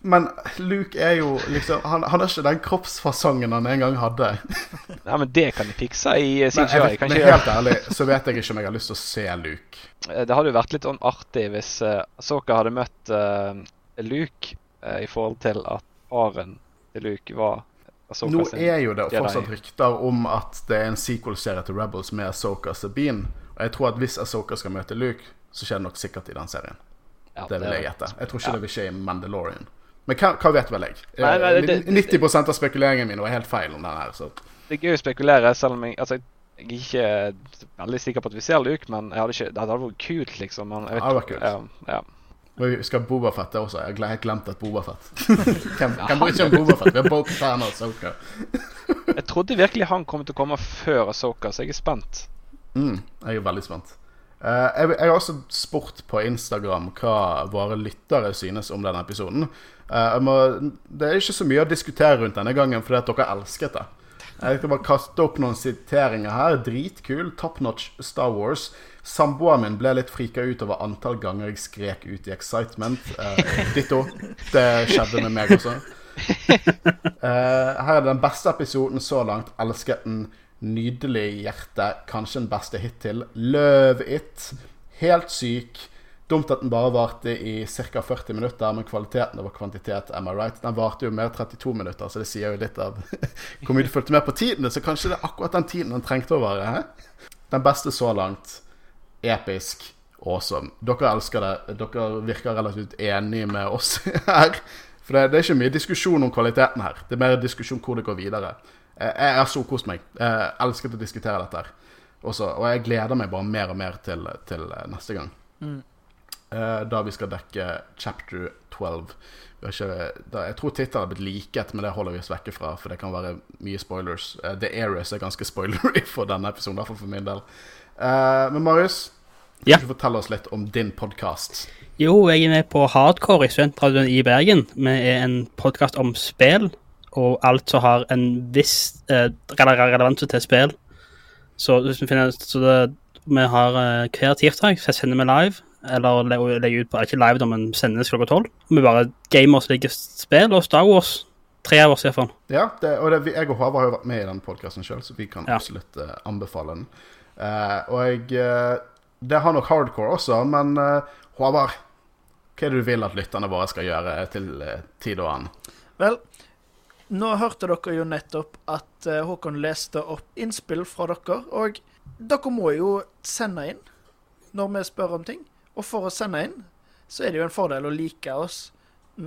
Men Luke er jo liksom Han, han har ikke den kroppsfasongen han en gang hadde. Nei, men det kan de fikse i eh, Men, CGI. vet, men ikke helt ærlig så vet jeg ikke om jeg har lyst til å se Luke. Eh, Det hadde jo vært litt sånn artig hvis uh, Soka hadde møtt uh, Luke uh, i forhold til at faren til Luke var Ahsoka Nå er jo det fortsatt rykter om at det er en sequel-serie til Rebels med Ahsoka Sabine. Og jeg tror at hvis Ahsoka skal møte Luke, så skjer det nok sikkert i den serien. Ja, Det vil jeg gjette. Jeg tror ikke Ja. det vil skje i Mandalorian. Men hva, hva vet vel jeg? Nei, nei, det- det- 90% av spekuleringen min var helt feil om den her. Så. Det er gøy å spekulere, selv om jeg altså, jeg er ikke veldig sikker på at vi ser Luke, men jeg hadde ikke, det hadde vært kult, liksom. Men jeg vet, det var kult. Ja, ja. Og vi skal ha Bobafett også. Jeg har helt glemt at Bobafett. hvem bryr seg om Bobafett? Vi har Bo-Katan og Soka. Jeg trodde virkelig han kom til å komme før Soka, så jeg er spent. Mm, jeg er veldig spent. Eh, jeg, jeg har også spurt på Instagram hva våre lyttere synes om denne episoden. Eh, må, det er ikke så mye å diskutere rundt denne gangen, fordi at dere elsket det. Jeg skal bare kaste opp noen siteringer her. Dritkul. Top notch Star Wars. Samboeren min ble litt frika ut over antall ganger jeg skrek ut i excitement. Eh, ditto. Det skjedde med meg også. Her er den beste episoden så langt. Elsket den. Nydelig hjerte. Kanskje den beste hittil. Love it. Helt syk. Dumt at den bare varte i ca. 40 minutter, men kvaliteten over kvantitet, am I right? Den varte jo mer 32 minutter, så det sier jo litt av hvor mye du fulgte med på tiden. Så kanskje det er akkurat den tiden den trengte å være. Den beste så langt. Episk. Awesome. Dere elsker det. Dere virker relativt enige med oss her. For det, det er ikke mye diskusjon om kvaliteten her. Det er mer diskusjon hvor det går videre. Eh, Jeg har så kost meg. Jeg elsket å diskutere dette her. Også, og jeg gleder meg bare mer og mer til, til eh, neste gang. Mm. Eh, da vi skal dekke chapter 12. Vi har ikke, da, jeg tror tittelen har blitt liket, men det holder vi oss vekke fra, for det kan være mye spoilers. Eh, The Areas er ganske spoilery for denne episoden, i hvert fall for min del. Eh, men Marius, kan Ja. du fortelle oss litt om din podkast? Jo, jeg er med på Hardcore i Studentradioen i Bergen. Vi er en podkast om spill, og alt som har en viss eh, relevans til spill. Så, hvis vi, finner, så det, vi har eh, hver tirsdag så sender vi live, eller legger ut på Ikke live, da, men sendes klokka tolv. Vi bare gamer som liker spill og Star Wars. Tre av oss, iallfall. Ja, det, og det, jeg og Håvard har jo vært med i den podkasten sjøl, så vi kan Ja. absolutt eh, anbefale den. Eh, og jeg eh, Det har nok hardcore også, men eh, Håvard, hva er det du vil at lytterne våre skal gjøre til tid og annen? Vel, nå hørte dere jo nettopp at eh, Håkon leste opp innspill fra dere. Og dere må jo sende inn når vi spør om ting. Og for å sende inn, så er det jo en fordel å like oss,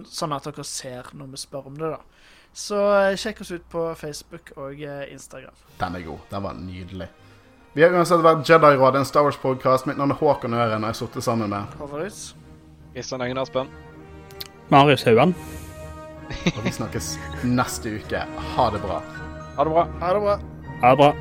sånn at dere ser når vi spør om det, da. Så eh, sjekk oss ut på Facebook og eh, Instagram. Den er god. Den var nydelig. Vi har uansett vært Jedi-råd, en Star Wars-podkast. Mitt navn er Håkon Øren, og jeg har sittet sammen med Håvardus. Kristian Øygen Aspen. Marius Hauan. Og vi snakkes neste uke. Ha det bra. Ha det bra. Ha det bra. Ha det bra.